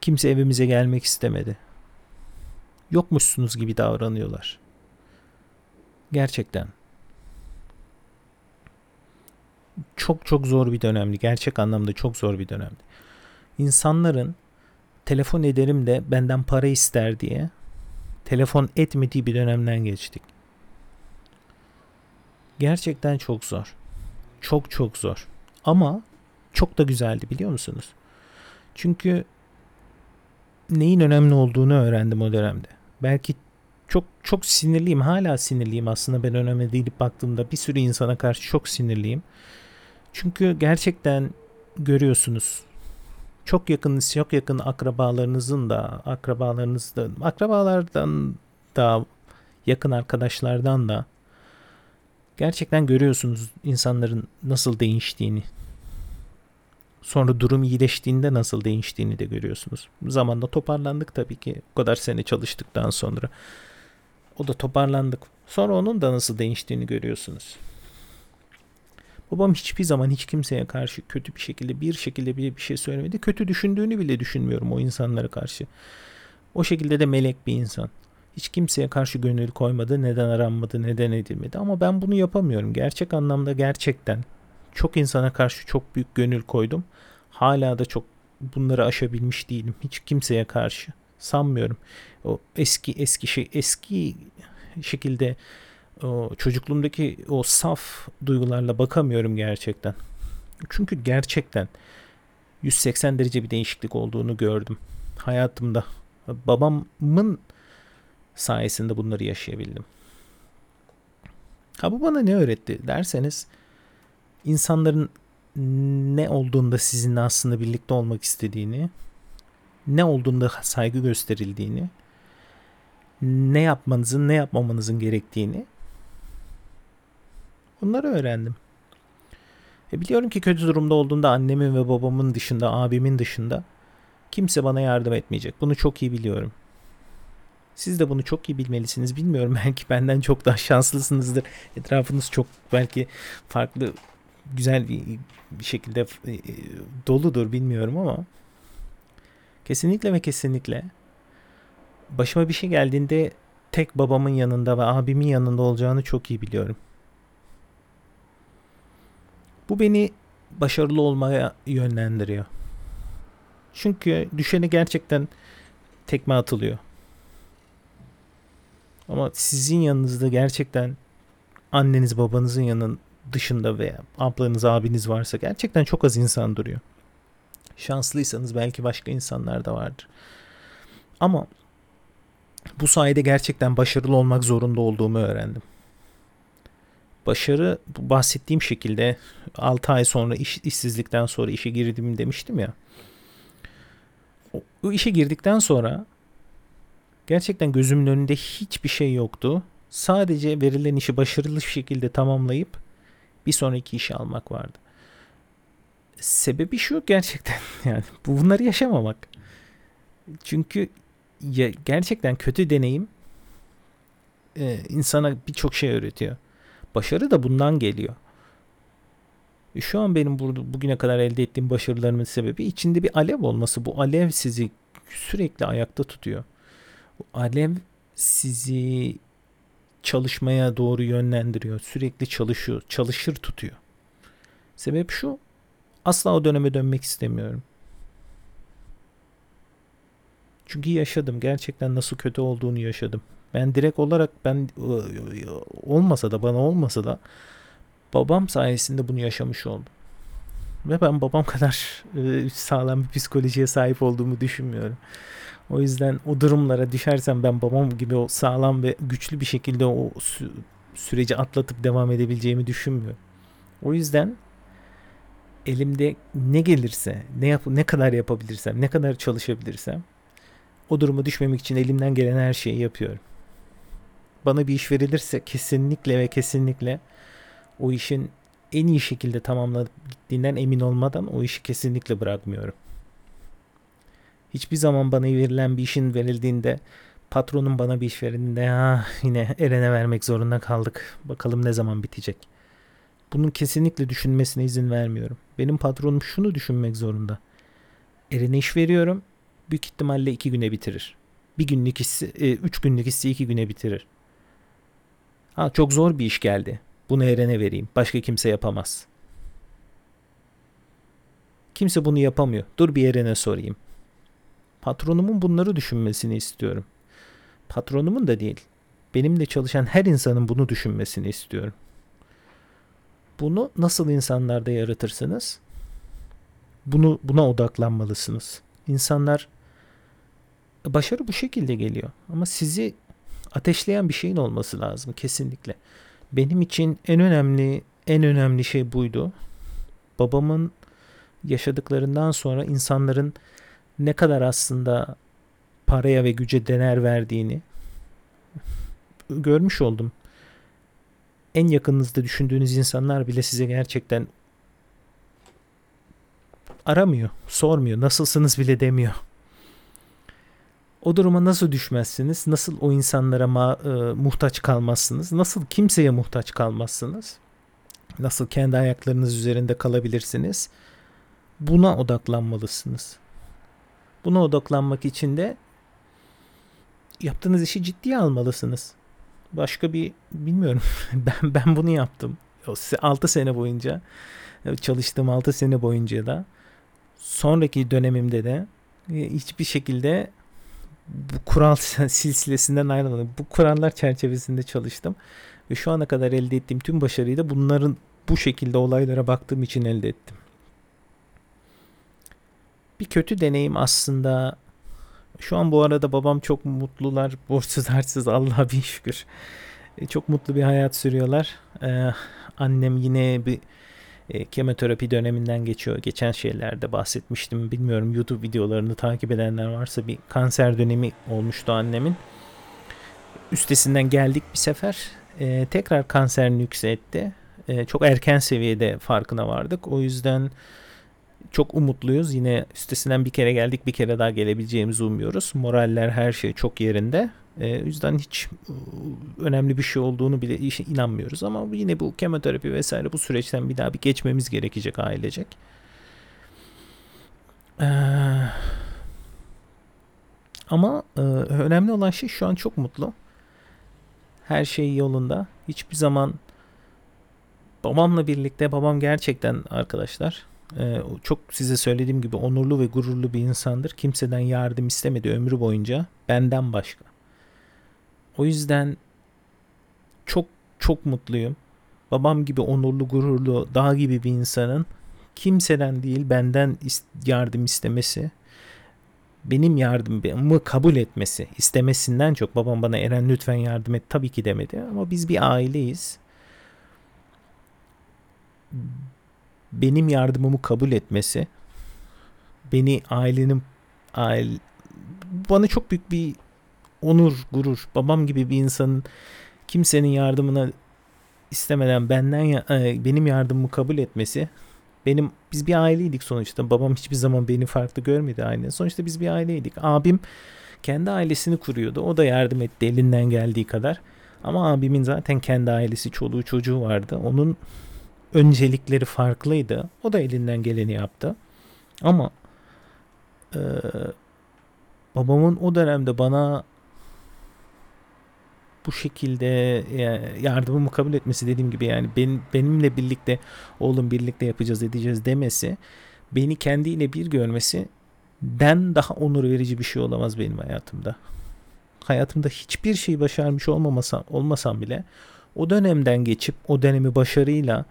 Kimse evimize gelmek istemedi. Yokmuşsunuz gibi davranıyorlar. Gerçekten. Çok çok zor bir dönemdi. Gerçek anlamda çok zor bir dönemdi. İnsanların telefon ederim de benden para ister diye telefon etmediği bir dönemden geçtik. Gerçekten çok zor. Çok çok zor. Ama çok da güzeldi biliyor musunuz? Çünkü neyin önemli olduğunu öğrendim o dönemde. Belki çok çok sinirliyim. Hala sinirliyim aslında ben önemli değilip baktığımda bir sürü insana karşı çok sinirliyim. Çünkü gerçekten görüyorsunuz çok yakın çok yakın akrabalarınızın da akrabalarınız da akrabalardan da yakın arkadaşlardan da gerçekten görüyorsunuz insanların nasıl değiştiğini. Sonra durum iyileştiğinde nasıl değiştiğini de görüyorsunuz. Zamanla toparlandık tabii ki. O kadar sene çalıştıktan sonra. O da toparlandık. Sonra onun da nasıl değiştiğini görüyorsunuz. Babam hiçbir zaman hiç kimseye karşı kötü bir şekilde bir şekilde bile bir şey söylemedi. Kötü düşündüğünü bile düşünmüyorum o insanlara karşı. O şekilde de melek bir insan. Hiç kimseye karşı gönül koymadı. Neden aranmadı, neden edilmedi. Ama ben bunu yapamıyorum. Gerçek anlamda gerçekten çok insana karşı çok büyük gönül koydum. Hala da çok bunları aşabilmiş değilim. Hiç kimseye karşı sanmıyorum. O eski eski şey eski şekilde o çocukluğumdaki o saf duygularla bakamıyorum gerçekten. Çünkü gerçekten 180 derece bir değişiklik olduğunu gördüm hayatımda. Babamın sayesinde bunları yaşayabildim. Ha bu bana ne öğretti derseniz insanların ne olduğunda sizinle aslında birlikte olmak istediğini, ne olduğunda saygı gösterildiğini, ne yapmanızın ne yapmamanızın gerektiğini Bunları öğrendim. E biliyorum ki kötü durumda olduğunda annemin ve babamın dışında, abimin dışında kimse bana yardım etmeyecek. Bunu çok iyi biliyorum. Siz de bunu çok iyi bilmelisiniz. Bilmiyorum belki benden çok daha şanslısınızdır. Etrafınız çok belki farklı güzel bir, bir şekilde e, doludur bilmiyorum ama kesinlikle ve kesinlikle başıma bir şey geldiğinde tek babamın yanında ve abimin yanında olacağını çok iyi biliyorum. Bu beni başarılı olmaya yönlendiriyor. Çünkü düşene gerçekten tekme atılıyor. Ama sizin yanınızda gerçekten anneniz babanızın yanın dışında veya ablanız abiniz varsa gerçekten çok az insan duruyor. Şanslıysanız belki başka insanlar da vardır. Ama bu sayede gerçekten başarılı olmak zorunda olduğumu öğrendim. Başarı bahsettiğim şekilde 6 ay sonra iş, işsizlikten sonra işe girdim demiştim ya. O, işe girdikten sonra gerçekten gözümün önünde hiçbir şey yoktu. Sadece verilen işi başarılı bir şekilde tamamlayıp bir sonraki işi almak vardı. Sebebi şu gerçekten yani bunları yaşamamak. Çünkü ya, gerçekten kötü deneyim e, insana birçok şey öğretiyor. Başarı da bundan geliyor. E, şu an benim burada bugüne kadar elde ettiğim başarılarımın sebebi içinde bir alev olması. Bu alev sizi sürekli ayakta tutuyor. Bu alev sizi çalışmaya doğru yönlendiriyor. Sürekli çalışıyor, çalışır tutuyor. Sebep şu. Asla o döneme dönmek istemiyorum. Çünkü yaşadım. Gerçekten nasıl kötü olduğunu yaşadım. Ben direkt olarak ben olmasa da bana olmasa da babam sayesinde bunu yaşamış oldum. Ve ben babam kadar sağlam bir psikolojiye sahip olduğumu düşünmüyorum. O yüzden o durumlara düşersem ben babam gibi o sağlam ve güçlü bir şekilde o sü- süreci atlatıp devam edebileceğimi düşünmüyorum. O yüzden elimde ne gelirse, ne yap ne kadar yapabilirsem, ne kadar çalışabilirsem o duruma düşmemek için elimden gelen her şeyi yapıyorum. Bana bir iş verilirse kesinlikle ve kesinlikle o işin en iyi şekilde tamamlanıp gittiğinden emin olmadan o işi kesinlikle bırakmıyorum. Hiçbir zaman bana verilen bir işin verildiğinde patronum bana bir iş verildiğinde ya yine Eren'e vermek zorunda kaldık. Bakalım ne zaman bitecek. Bunun kesinlikle düşünmesine izin vermiyorum. Benim patronum şunu düşünmek zorunda. Eren'e iş veriyorum. Büyük ihtimalle iki güne bitirir. Bir günlük hissi, e, üç günlük hissi iki güne bitirir. Ha çok zor bir iş geldi. Bunu Eren'e vereyim. Başka kimse yapamaz. Kimse bunu yapamıyor. Dur bir Eren'e sorayım. Patronumun bunları düşünmesini istiyorum. Patronumun da değil. Benimle çalışan her insanın bunu düşünmesini istiyorum. Bunu nasıl insanlarda yaratırsınız? Bunu buna odaklanmalısınız. İnsanlar başarı bu şekilde geliyor ama sizi ateşleyen bir şeyin olması lazım kesinlikle. Benim için en önemli en önemli şey buydu. Babamın yaşadıklarından sonra insanların ne kadar aslında paraya ve güce değer verdiğini görmüş oldum. En yakınınızda düşündüğünüz insanlar bile size gerçekten aramıyor, sormuyor, nasılsınız bile demiyor. O duruma nasıl düşmezsiniz? Nasıl o insanlara ma- e, muhtaç kalmazsınız? Nasıl kimseye muhtaç kalmazsınız? Nasıl kendi ayaklarınız üzerinde kalabilirsiniz? Buna odaklanmalısınız. Buna odaklanmak için de yaptığınız işi ciddiye almalısınız. Başka bir bilmiyorum. ben ben bunu yaptım. 6 sene boyunca çalıştığım 6 sene boyunca da sonraki dönemimde de e, hiçbir şekilde bu kural silsilesinden ayrılmadım. Bu kurallar çerçevesinde çalıştım ve şu ana kadar elde ettiğim tüm başarıyı da bunların bu şekilde olaylara baktığım için elde ettim bir kötü deneyim aslında. Şu an bu arada babam çok mutlular. Borçsuz harçsız Allah'a bin şükür. E, çok mutlu bir hayat sürüyorlar. Ee, annem yine bir e, kemoterapi döneminden geçiyor. Geçen şeylerde bahsetmiştim. Bilmiyorum YouTube videolarını takip edenler varsa bir kanser dönemi olmuştu annemin. Üstesinden geldik bir sefer. Ee, tekrar kanser nüksetti. e, çok erken seviyede farkına vardık. O yüzden çok umutluyuz. Yine üstesinden bir kere geldik bir kere daha gelebileceğimizi umuyoruz. Moraller her şey çok yerinde. E, o yüzden hiç e, önemli bir şey olduğunu bile inanmıyoruz. Ama yine bu kemoterapi vesaire bu süreçten bir daha bir geçmemiz gerekecek ailecek. Ee, ama e, önemli olan şey şu an çok mutlu. Her şey yolunda. Hiçbir zaman babamla birlikte babam gerçekten arkadaşlar e, çok size söylediğim gibi onurlu ve gururlu bir insandır. Kimseden yardım istemedi ömrü boyunca benden başka. O yüzden çok çok mutluyum. Babam gibi onurlu, gururlu, dağ gibi bir insanın kimseden değil benden yardım istemesi, benim yardımımı kabul etmesi, istemesinden çok babam bana Eren lütfen yardım et tabii ki demedi ama biz bir aileyiz. Benim yardımımı kabul etmesi, beni ailenin aile, bana çok büyük bir onur, gurur. Babam gibi bir insanın kimsenin yardımına istemeden benden e, benim yardımımı kabul etmesi benim biz bir aileydik sonuçta. Babam hiçbir zaman beni farklı görmedi aile. Sonuçta biz bir aileydik. Abim kendi ailesini kuruyordu. O da yardım etti elinden geldiği kadar. Ama abimin zaten kendi ailesi, çoluğu, çocuğu vardı. Onun öncelikleri farklıydı. O da elinden geleni yaptı. Ama e, babamın o dönemde bana bu şekilde yardımımı kabul etmesi dediğim gibi yani benim, benimle birlikte oğlum birlikte yapacağız edeceğiz demesi beni kendiyle bir görmesi den daha onur verici bir şey olamaz benim hayatımda. Hayatımda hiçbir şey başarmış olmamasam, olmasam bile o dönemden geçip o dönemi başarıyla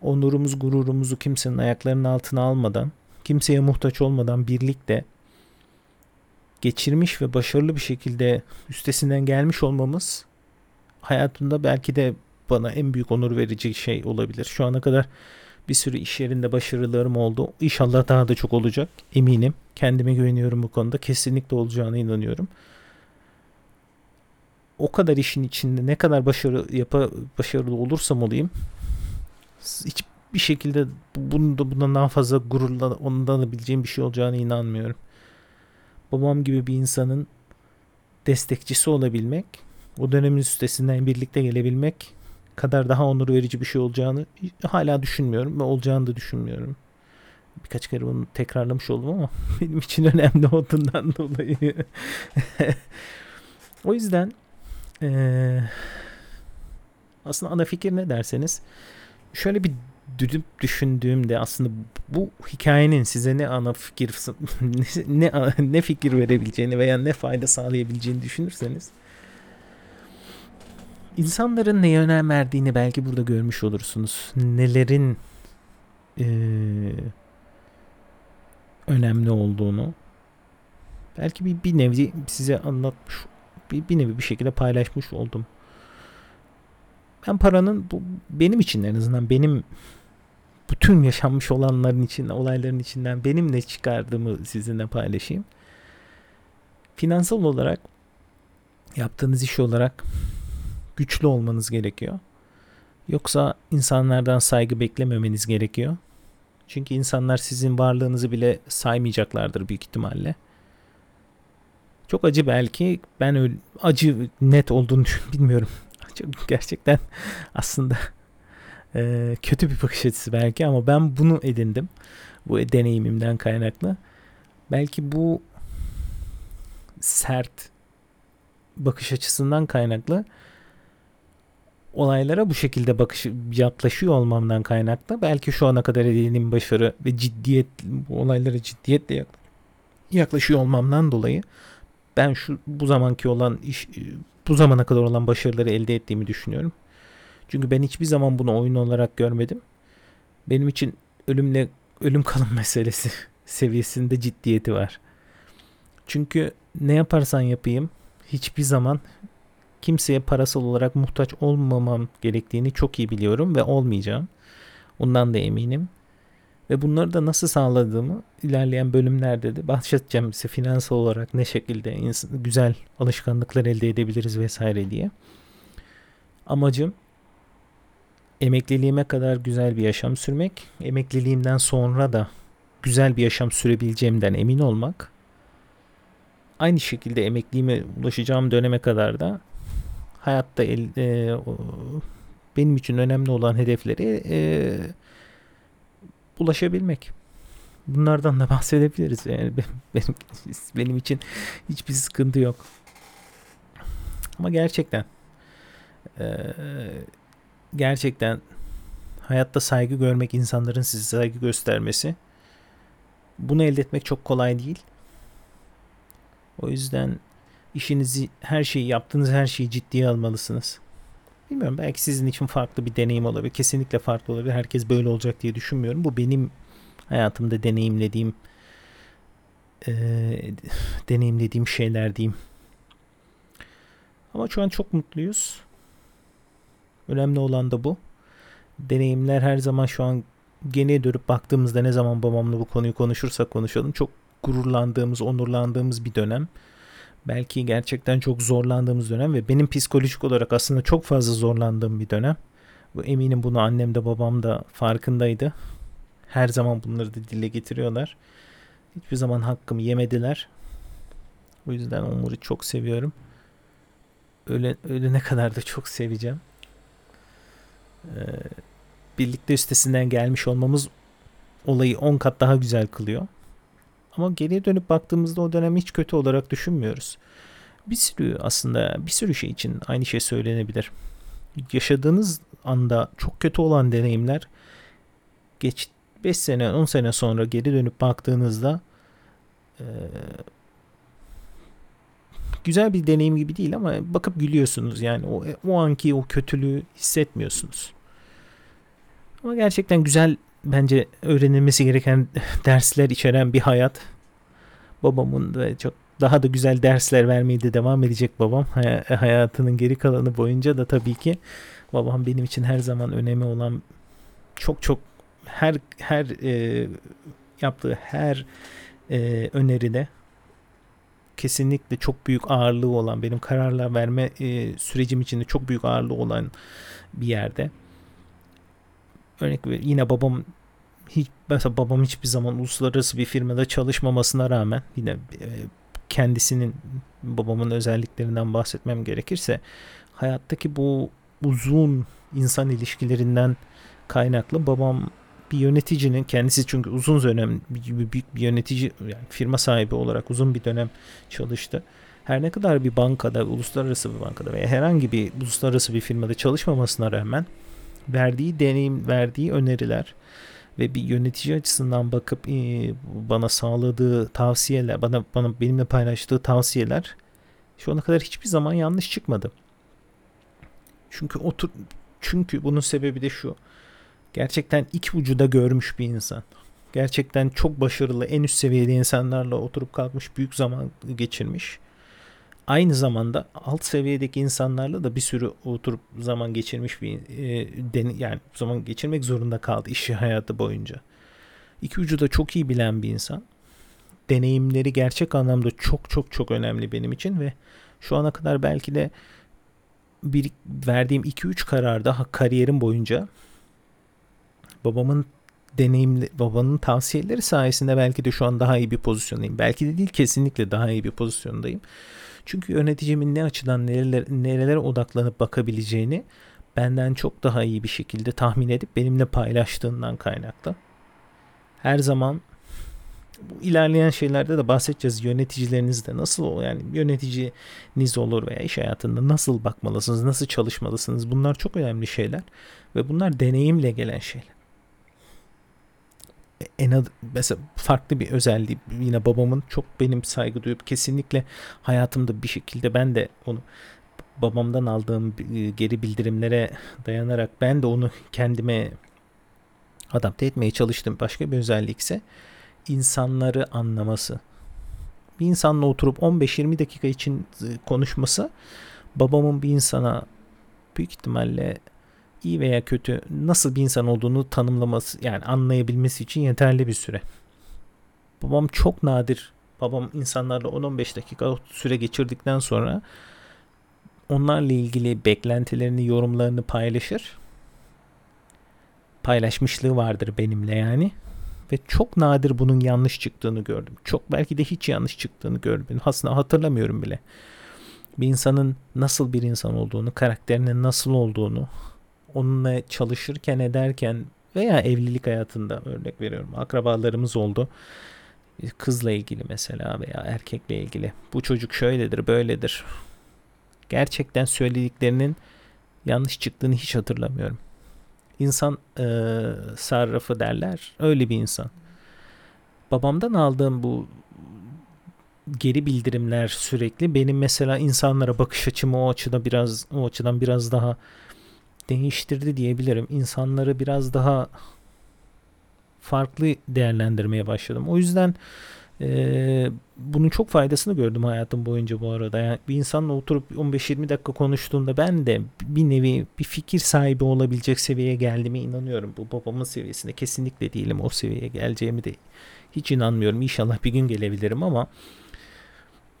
onurumuz gururumuzu kimsenin ayaklarının altına almadan kimseye muhtaç olmadan birlikte geçirmiş ve başarılı bir şekilde üstesinden gelmiş olmamız hayatımda belki de bana en büyük onur verici şey olabilir. Şu ana kadar bir sürü iş yerinde başarılarım oldu. İnşallah daha da çok olacak. Eminim. Kendime güveniyorum bu konuda. Kesinlikle olacağına inanıyorum. O kadar işin içinde ne kadar başarı yapa, başarılı olursam olayım hiçbir şekilde bunu da bundan daha fazla gururla ondan alabileceğim bir şey olacağına inanmıyorum. Babam gibi bir insanın destekçisi olabilmek o dönemin üstesinden birlikte gelebilmek kadar daha onur verici bir şey olacağını hala düşünmüyorum ve olacağını da düşünmüyorum. Birkaç kere bunu tekrarlamış oldum ama benim için önemli olduğundan dolayı. o yüzden ee, aslında ana fikir ne derseniz şöyle bir dürüp düşündüğümde aslında bu hikayenin size ne ana fikir ne ne fikir verebileceğini veya ne fayda sağlayabileceğini düşünürseniz insanların neye önem verdiğini belki burada görmüş olursunuz. Nelerin e, önemli olduğunu belki bir, bir nevi size anlatmış bir, bir nevi bir şekilde paylaşmış oldum. Ben paranın bu benim için en azından benim bütün yaşanmış olanların içinden, olayların içinden benim ne çıkardığımı sizinle paylaşayım. Finansal olarak yaptığınız iş olarak güçlü olmanız gerekiyor. Yoksa insanlardan saygı beklememeniz gerekiyor. Çünkü insanlar sizin varlığınızı bile saymayacaklardır büyük ihtimalle. Çok acı belki. Ben öyle acı net olduğunu bilmiyorum. Gerçekten aslında e, kötü bir bakış açısı belki ama ben bunu edindim. Bu deneyimimden kaynaklı. Belki bu sert bakış açısından kaynaklı olaylara bu şekilde bakış yaklaşıyor olmamdan kaynaklı belki şu ana kadar edindiğim başarı ve ciddiyet bu olaylara ciddiyetle yaklaşıyor olmamdan dolayı ben şu bu zamanki olan iş bu zamana kadar olan başarıları elde ettiğimi düşünüyorum. Çünkü ben hiçbir zaman bunu oyun olarak görmedim. Benim için ölümle ölüm kalım meselesi seviyesinde ciddiyeti var. Çünkü ne yaparsan yapayım hiçbir zaman kimseye parasal olarak muhtaç olmamam gerektiğini çok iyi biliyorum ve olmayacağım. Ondan da eminim. Ve bunları da nasıl sağladığımı ilerleyen bölümlerde de bahsedeceğim size finansal olarak ne şekilde güzel alışkanlıklar elde edebiliriz vesaire diye. Amacım emekliliğime kadar güzel bir yaşam sürmek, emekliliğimden sonra da güzel bir yaşam sürebileceğimden emin olmak, aynı şekilde emekliliğime ulaşacağım döneme kadar da hayatta el, e, benim için önemli olan hedefleri e, ulaşabilmek. Bunlardan da bahsedebiliriz. Yani benim, benim için hiçbir sıkıntı yok. Ama gerçekten e, gerçekten hayatta saygı görmek, insanların size saygı göstermesi bunu elde etmek çok kolay değil. O yüzden işinizi, her şeyi yaptığınız her şeyi ciddiye almalısınız. Bilmiyorum belki sizin için farklı bir deneyim olabilir. Kesinlikle farklı olabilir. Herkes böyle olacak diye düşünmüyorum. Bu benim hayatımda deneyimlediğim e, deneyimlediğim şeyler diyeyim. Ama şu an çok mutluyuz. Önemli olan da bu. Deneyimler her zaman şu an geriye dönüp baktığımızda ne zaman babamla bu konuyu konuşursak konuşalım çok gururlandığımız, onurlandığımız bir dönem. Belki gerçekten çok zorlandığımız dönem ve benim psikolojik olarak aslında çok fazla zorlandığım bir dönem. Bu eminim bunu annem de babam da farkındaydı. Her zaman bunları da dile getiriyorlar. Hiçbir zaman hakkımı yemediler. O yüzden onları çok seviyorum. Öyle öyle ne kadar da çok seveceğim. Ee, birlikte üstesinden gelmiş olmamız olayı 10 kat daha güzel kılıyor. Ama geriye dönüp baktığımızda o dönemi hiç kötü olarak düşünmüyoruz. Bir sürü aslında bir sürü şey için aynı şey söylenebilir. Yaşadığınız anda çok kötü olan deneyimler geç 5 sene 10 sene sonra geri dönüp baktığınızda e, güzel bir deneyim gibi değil ama bakıp gülüyorsunuz yani o, o anki o kötülüğü hissetmiyorsunuz. Ama gerçekten güzel bence öğrenilmesi gereken dersler içeren bir hayat. Babamın da çok daha da güzel dersler vermeye de devam edecek babam. Hay- hayatının geri kalanı boyunca da tabii ki babam benim için her zaman önemi olan çok çok her her e, yaptığı her e, öneride kesinlikle çok büyük ağırlığı olan benim kararlar verme e, sürecim içinde çok büyük ağırlığı olan bir yerde. Örnek ver, yine babam hiç mesela babam hiçbir zaman uluslararası bir firmada çalışmamasına rağmen yine e, kendisinin babamın özelliklerinden bahsetmem gerekirse hayattaki bu uzun insan ilişkilerinden kaynaklı babam bir yöneticinin kendisi çünkü uzun dönem büyük bir yönetici yani firma sahibi olarak uzun bir dönem çalıştı. Her ne kadar bir bankada, uluslararası bir bankada veya herhangi bir uluslararası bir firmada çalışmamasına rağmen verdiği deneyim, verdiği öneriler ve bir yönetici açısından bakıp e, bana sağladığı tavsiyeler, bana bana benimle paylaştığı tavsiyeler şu ana kadar hiçbir zaman yanlış çıkmadı. Çünkü otur çünkü bunun sebebi de şu. Gerçekten iki ucu da görmüş bir insan. Gerçekten çok başarılı, en üst seviyede insanlarla oturup kalkmış, büyük zaman geçirmiş aynı zamanda alt seviyedeki insanlarla da bir sürü oturup zaman geçirmiş bir e, den, yani zaman geçirmek zorunda kaldı işi hayatı boyunca. İki ucu da çok iyi bilen bir insan. Deneyimleri gerçek anlamda çok çok çok önemli benim için ve şu ana kadar belki de bir verdiğim 2-3 kararda kariyerim boyunca babamın deneyimli babanın tavsiyeleri sayesinde belki de şu an daha iyi bir pozisyondayım. Belki de değil kesinlikle daha iyi bir pozisyondayım. Çünkü yöneticimin ne açıdan nereler, nerelere odaklanıp bakabileceğini benden çok daha iyi bir şekilde tahmin edip benimle paylaştığından kaynaklı. Her zaman bu ilerleyen şeylerde de bahsedeceğiz. Yöneticilerinizde nasıl o yani yöneticiniz olur veya iş hayatında nasıl bakmalısınız, nasıl çalışmalısınız. Bunlar çok önemli şeyler ve bunlar deneyimle gelen şeyler en ad, mesela farklı bir özelliği yine babamın çok benim saygı duyup kesinlikle hayatımda bir şekilde ben de onu babamdan aldığım geri bildirimlere dayanarak ben de onu kendime adapte etmeye çalıştım. Başka bir özellik ise insanları anlaması. Bir insanla oturup 15-20 dakika için konuşması babamın bir insana büyük ihtimalle iyi veya kötü nasıl bir insan olduğunu tanımlaması yani anlayabilmesi için yeterli bir süre. Babam çok nadir babam insanlarla 10-15 dakika süre geçirdikten sonra onlarla ilgili beklentilerini, yorumlarını paylaşır. paylaşmışlığı vardır benimle yani. Ve çok nadir bunun yanlış çıktığını gördüm. Çok belki de hiç yanlış çıktığını gördüm. Aslında hatırlamıyorum bile. Bir insanın nasıl bir insan olduğunu, karakterinin nasıl olduğunu, onunla çalışırken ederken veya evlilik hayatında örnek veriyorum. Akrabalarımız oldu. Kızla ilgili mesela veya erkekle ilgili. Bu çocuk şöyledir, böyledir. Gerçekten söylediklerinin yanlış çıktığını hiç hatırlamıyorum. İnsan e, sarrafı derler. Öyle bir insan. Babamdan aldığım bu geri bildirimler sürekli benim mesela insanlara bakış açımı o açıda biraz o açıdan biraz daha değiştirdi diyebilirim. İnsanları biraz daha farklı değerlendirmeye başladım. O yüzden e, bunun çok faydasını gördüm hayatım boyunca bu arada. Yani bir insanla oturup 15-20 dakika konuştuğunda ben de bir nevi bir fikir sahibi olabilecek seviyeye geldiğime inanıyorum. Bu babamın seviyesinde kesinlikle değilim. O seviyeye geleceğimi de hiç inanmıyorum. İnşallah bir gün gelebilirim ama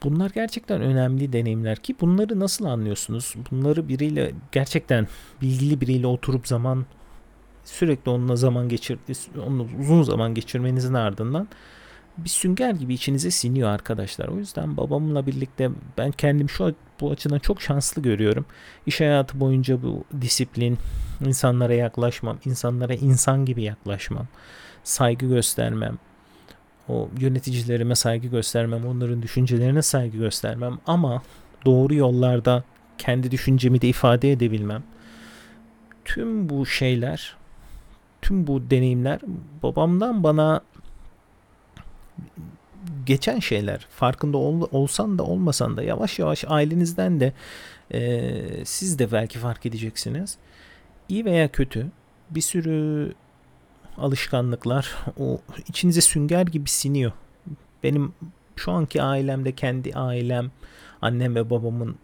bunlar gerçekten önemli deneyimler ki bunları nasıl anlıyorsunuz? Bunları biriyle gerçekten bilgili biriyle oturup zaman sürekli onunla zaman geçirdi, onunla uzun zaman geçirmenizin ardından bir sünger gibi içinize siniyor arkadaşlar. O yüzden babamla birlikte ben kendim şu bu açıdan çok şanslı görüyorum. İş hayatı boyunca bu disiplin, insanlara yaklaşmam, insanlara insan gibi yaklaşmam, saygı göstermem, o yöneticilerime saygı göstermem, onların düşüncelerine saygı göstermem ama doğru yollarda kendi düşüncemi de ifade edebilmem. Tüm bu şeyler, tüm bu deneyimler babamdan bana geçen şeyler farkında ol, olsan da olmasan da yavaş yavaş ailenizden de e, siz de belki fark edeceksiniz. İyi veya kötü bir sürü alışkanlıklar o içinize sünger gibi siniyor. Benim şu anki ailemde kendi ailem, annem ve babamın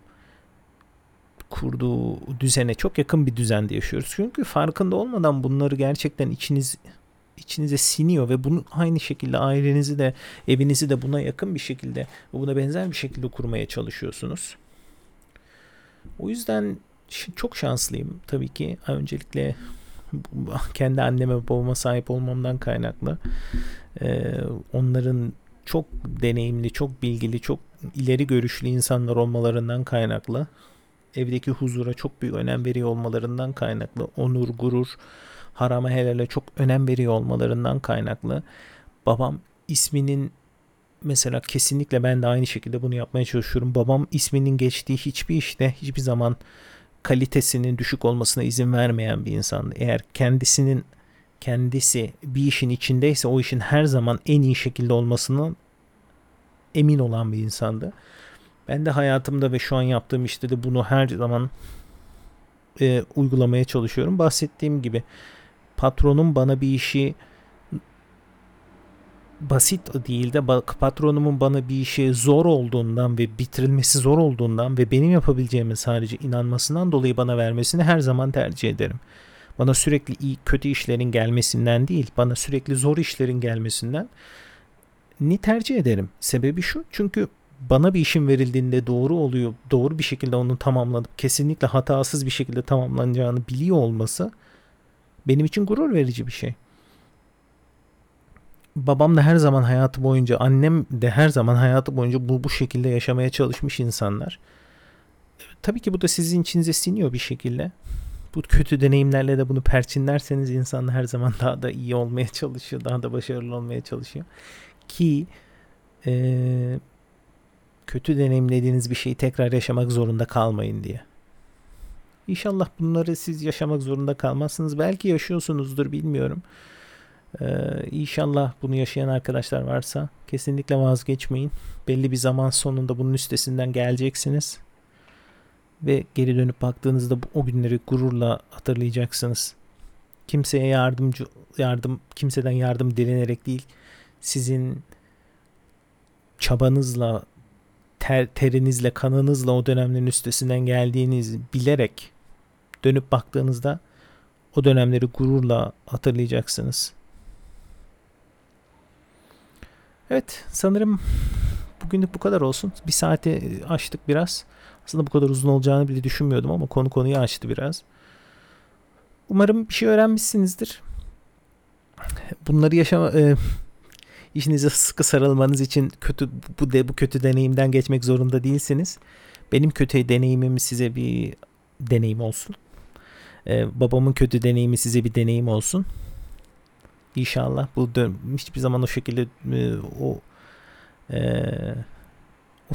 kurduğu düzene çok yakın bir düzende yaşıyoruz. Çünkü farkında olmadan bunları gerçekten içiniz içinize siniyor ve bunu aynı şekilde ailenizi de evinizi de buna yakın bir şekilde buna benzer bir şekilde kurmaya çalışıyorsunuz. O yüzden çok şanslıyım tabii ki. Öncelikle kendi anneme babama sahip olmamdan kaynaklı. Ee, onların çok deneyimli, çok bilgili, çok ileri görüşlü insanlar olmalarından kaynaklı. Evdeki huzura çok büyük önem veriyor olmalarından kaynaklı. Onur, gurur, harama helale çok önem veriyor olmalarından kaynaklı. Babam isminin mesela kesinlikle ben de aynı şekilde bunu yapmaya çalışıyorum. Babam isminin geçtiği hiçbir işte hiçbir zaman kalitesinin düşük olmasına izin vermeyen bir insandı. Eğer kendisinin kendisi bir işin içindeyse o işin her zaman en iyi şekilde olmasının emin olan bir insandı. Ben de hayatımda ve şu an yaptığım işte de bunu her zaman e, uygulamaya çalışıyorum. Bahsettiğim gibi patronum bana bir işi basit değil de patronumun bana bir işe zor olduğundan ve bitirilmesi zor olduğundan ve benim yapabileceğime sadece inanmasından dolayı bana vermesini her zaman tercih ederim. Bana sürekli iyi kötü işlerin gelmesinden değil, bana sürekli zor işlerin gelmesinden ni tercih ederim. Sebebi şu çünkü bana bir işin verildiğinde doğru oluyor, doğru bir şekilde onu tamamlanıp kesinlikle hatasız bir şekilde tamamlanacağını biliyor olması benim için gurur verici bir şey. Babam da her zaman hayatı boyunca, annem de her zaman hayatı boyunca bu bu şekilde yaşamaya çalışmış insanlar. Tabii ki bu da sizin içinize siniyor bir şekilde. Bu kötü deneyimlerle de bunu perçinlerseniz insan her zaman daha da iyi olmaya çalışıyor, daha da başarılı olmaya çalışıyor. Ki e, kötü deneyimlediğiniz bir şeyi tekrar yaşamak zorunda kalmayın diye. İnşallah bunları siz yaşamak zorunda kalmazsınız. Belki yaşıyorsunuzdur bilmiyorum. Ee, inşallah bunu yaşayan arkadaşlar varsa kesinlikle vazgeçmeyin. Belli bir zaman sonunda bunun üstesinden geleceksiniz. Ve geri dönüp baktığınızda o günleri gururla hatırlayacaksınız. Kimseye yardımcı yardım kimseden yardım dilenerek değil, sizin çabanızla ter, terinizle, kanınızla o dönemlerin üstesinden geldiğinizi bilerek dönüp baktığınızda o dönemleri gururla hatırlayacaksınız. Evet sanırım bugünlük bu kadar olsun. Bir saate açtık biraz. Aslında bu kadar uzun olacağını bile düşünmüyordum ama konu konuyu açtı biraz. Umarım bir şey öğrenmişsinizdir. bunları yaşama e, işinize sıkı sarılmanız için kötü bu de bu kötü deneyimden geçmek zorunda değilsiniz. Benim kötü deneyimim size bir deneyim olsun. Ee, babamın kötü deneyimi size bir deneyim olsun. İnşallah bu dön hiçbir zaman o şekilde e, o e,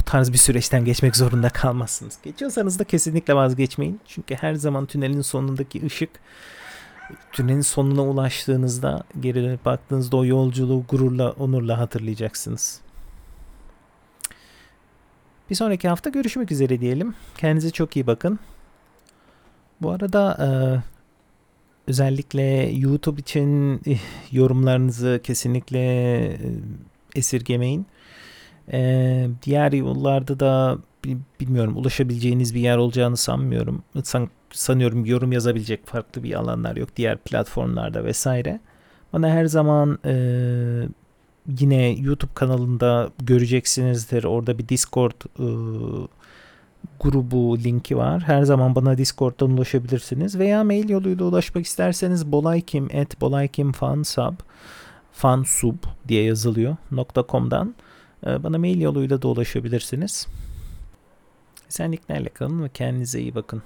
o tarz bir süreçten geçmek zorunda kalmazsınız. Geçiyorsanız da kesinlikle vazgeçmeyin. Çünkü her zaman tünelin sonundaki ışık tünelin sonuna ulaştığınızda geri baktığınızda o yolculuğu gururla, onurla hatırlayacaksınız. Bir sonraki hafta görüşmek üzere diyelim. Kendinize çok iyi bakın. Bu arada e, özellikle YouTube için eh, yorumlarınızı kesinlikle e, esirgemeyin. E, diğer yollarda da bilmiyorum ulaşabileceğiniz bir yer olacağını sanmıyorum. San, sanıyorum yorum yazabilecek farklı bir alanlar yok diğer platformlarda vesaire. Bana her zaman e, yine YouTube kanalında göreceksinizdir. Orada bir Discord e, grubu linki var. Her zaman bana Discord'dan ulaşabilirsiniz veya mail yoluyla ulaşmak isterseniz bolaykim at bolaykim.fansub fansub diye yazılıyor .com'dan bana mail yoluyla da ulaşabilirsiniz. Esenliklerle kalın ve kendinize iyi bakın.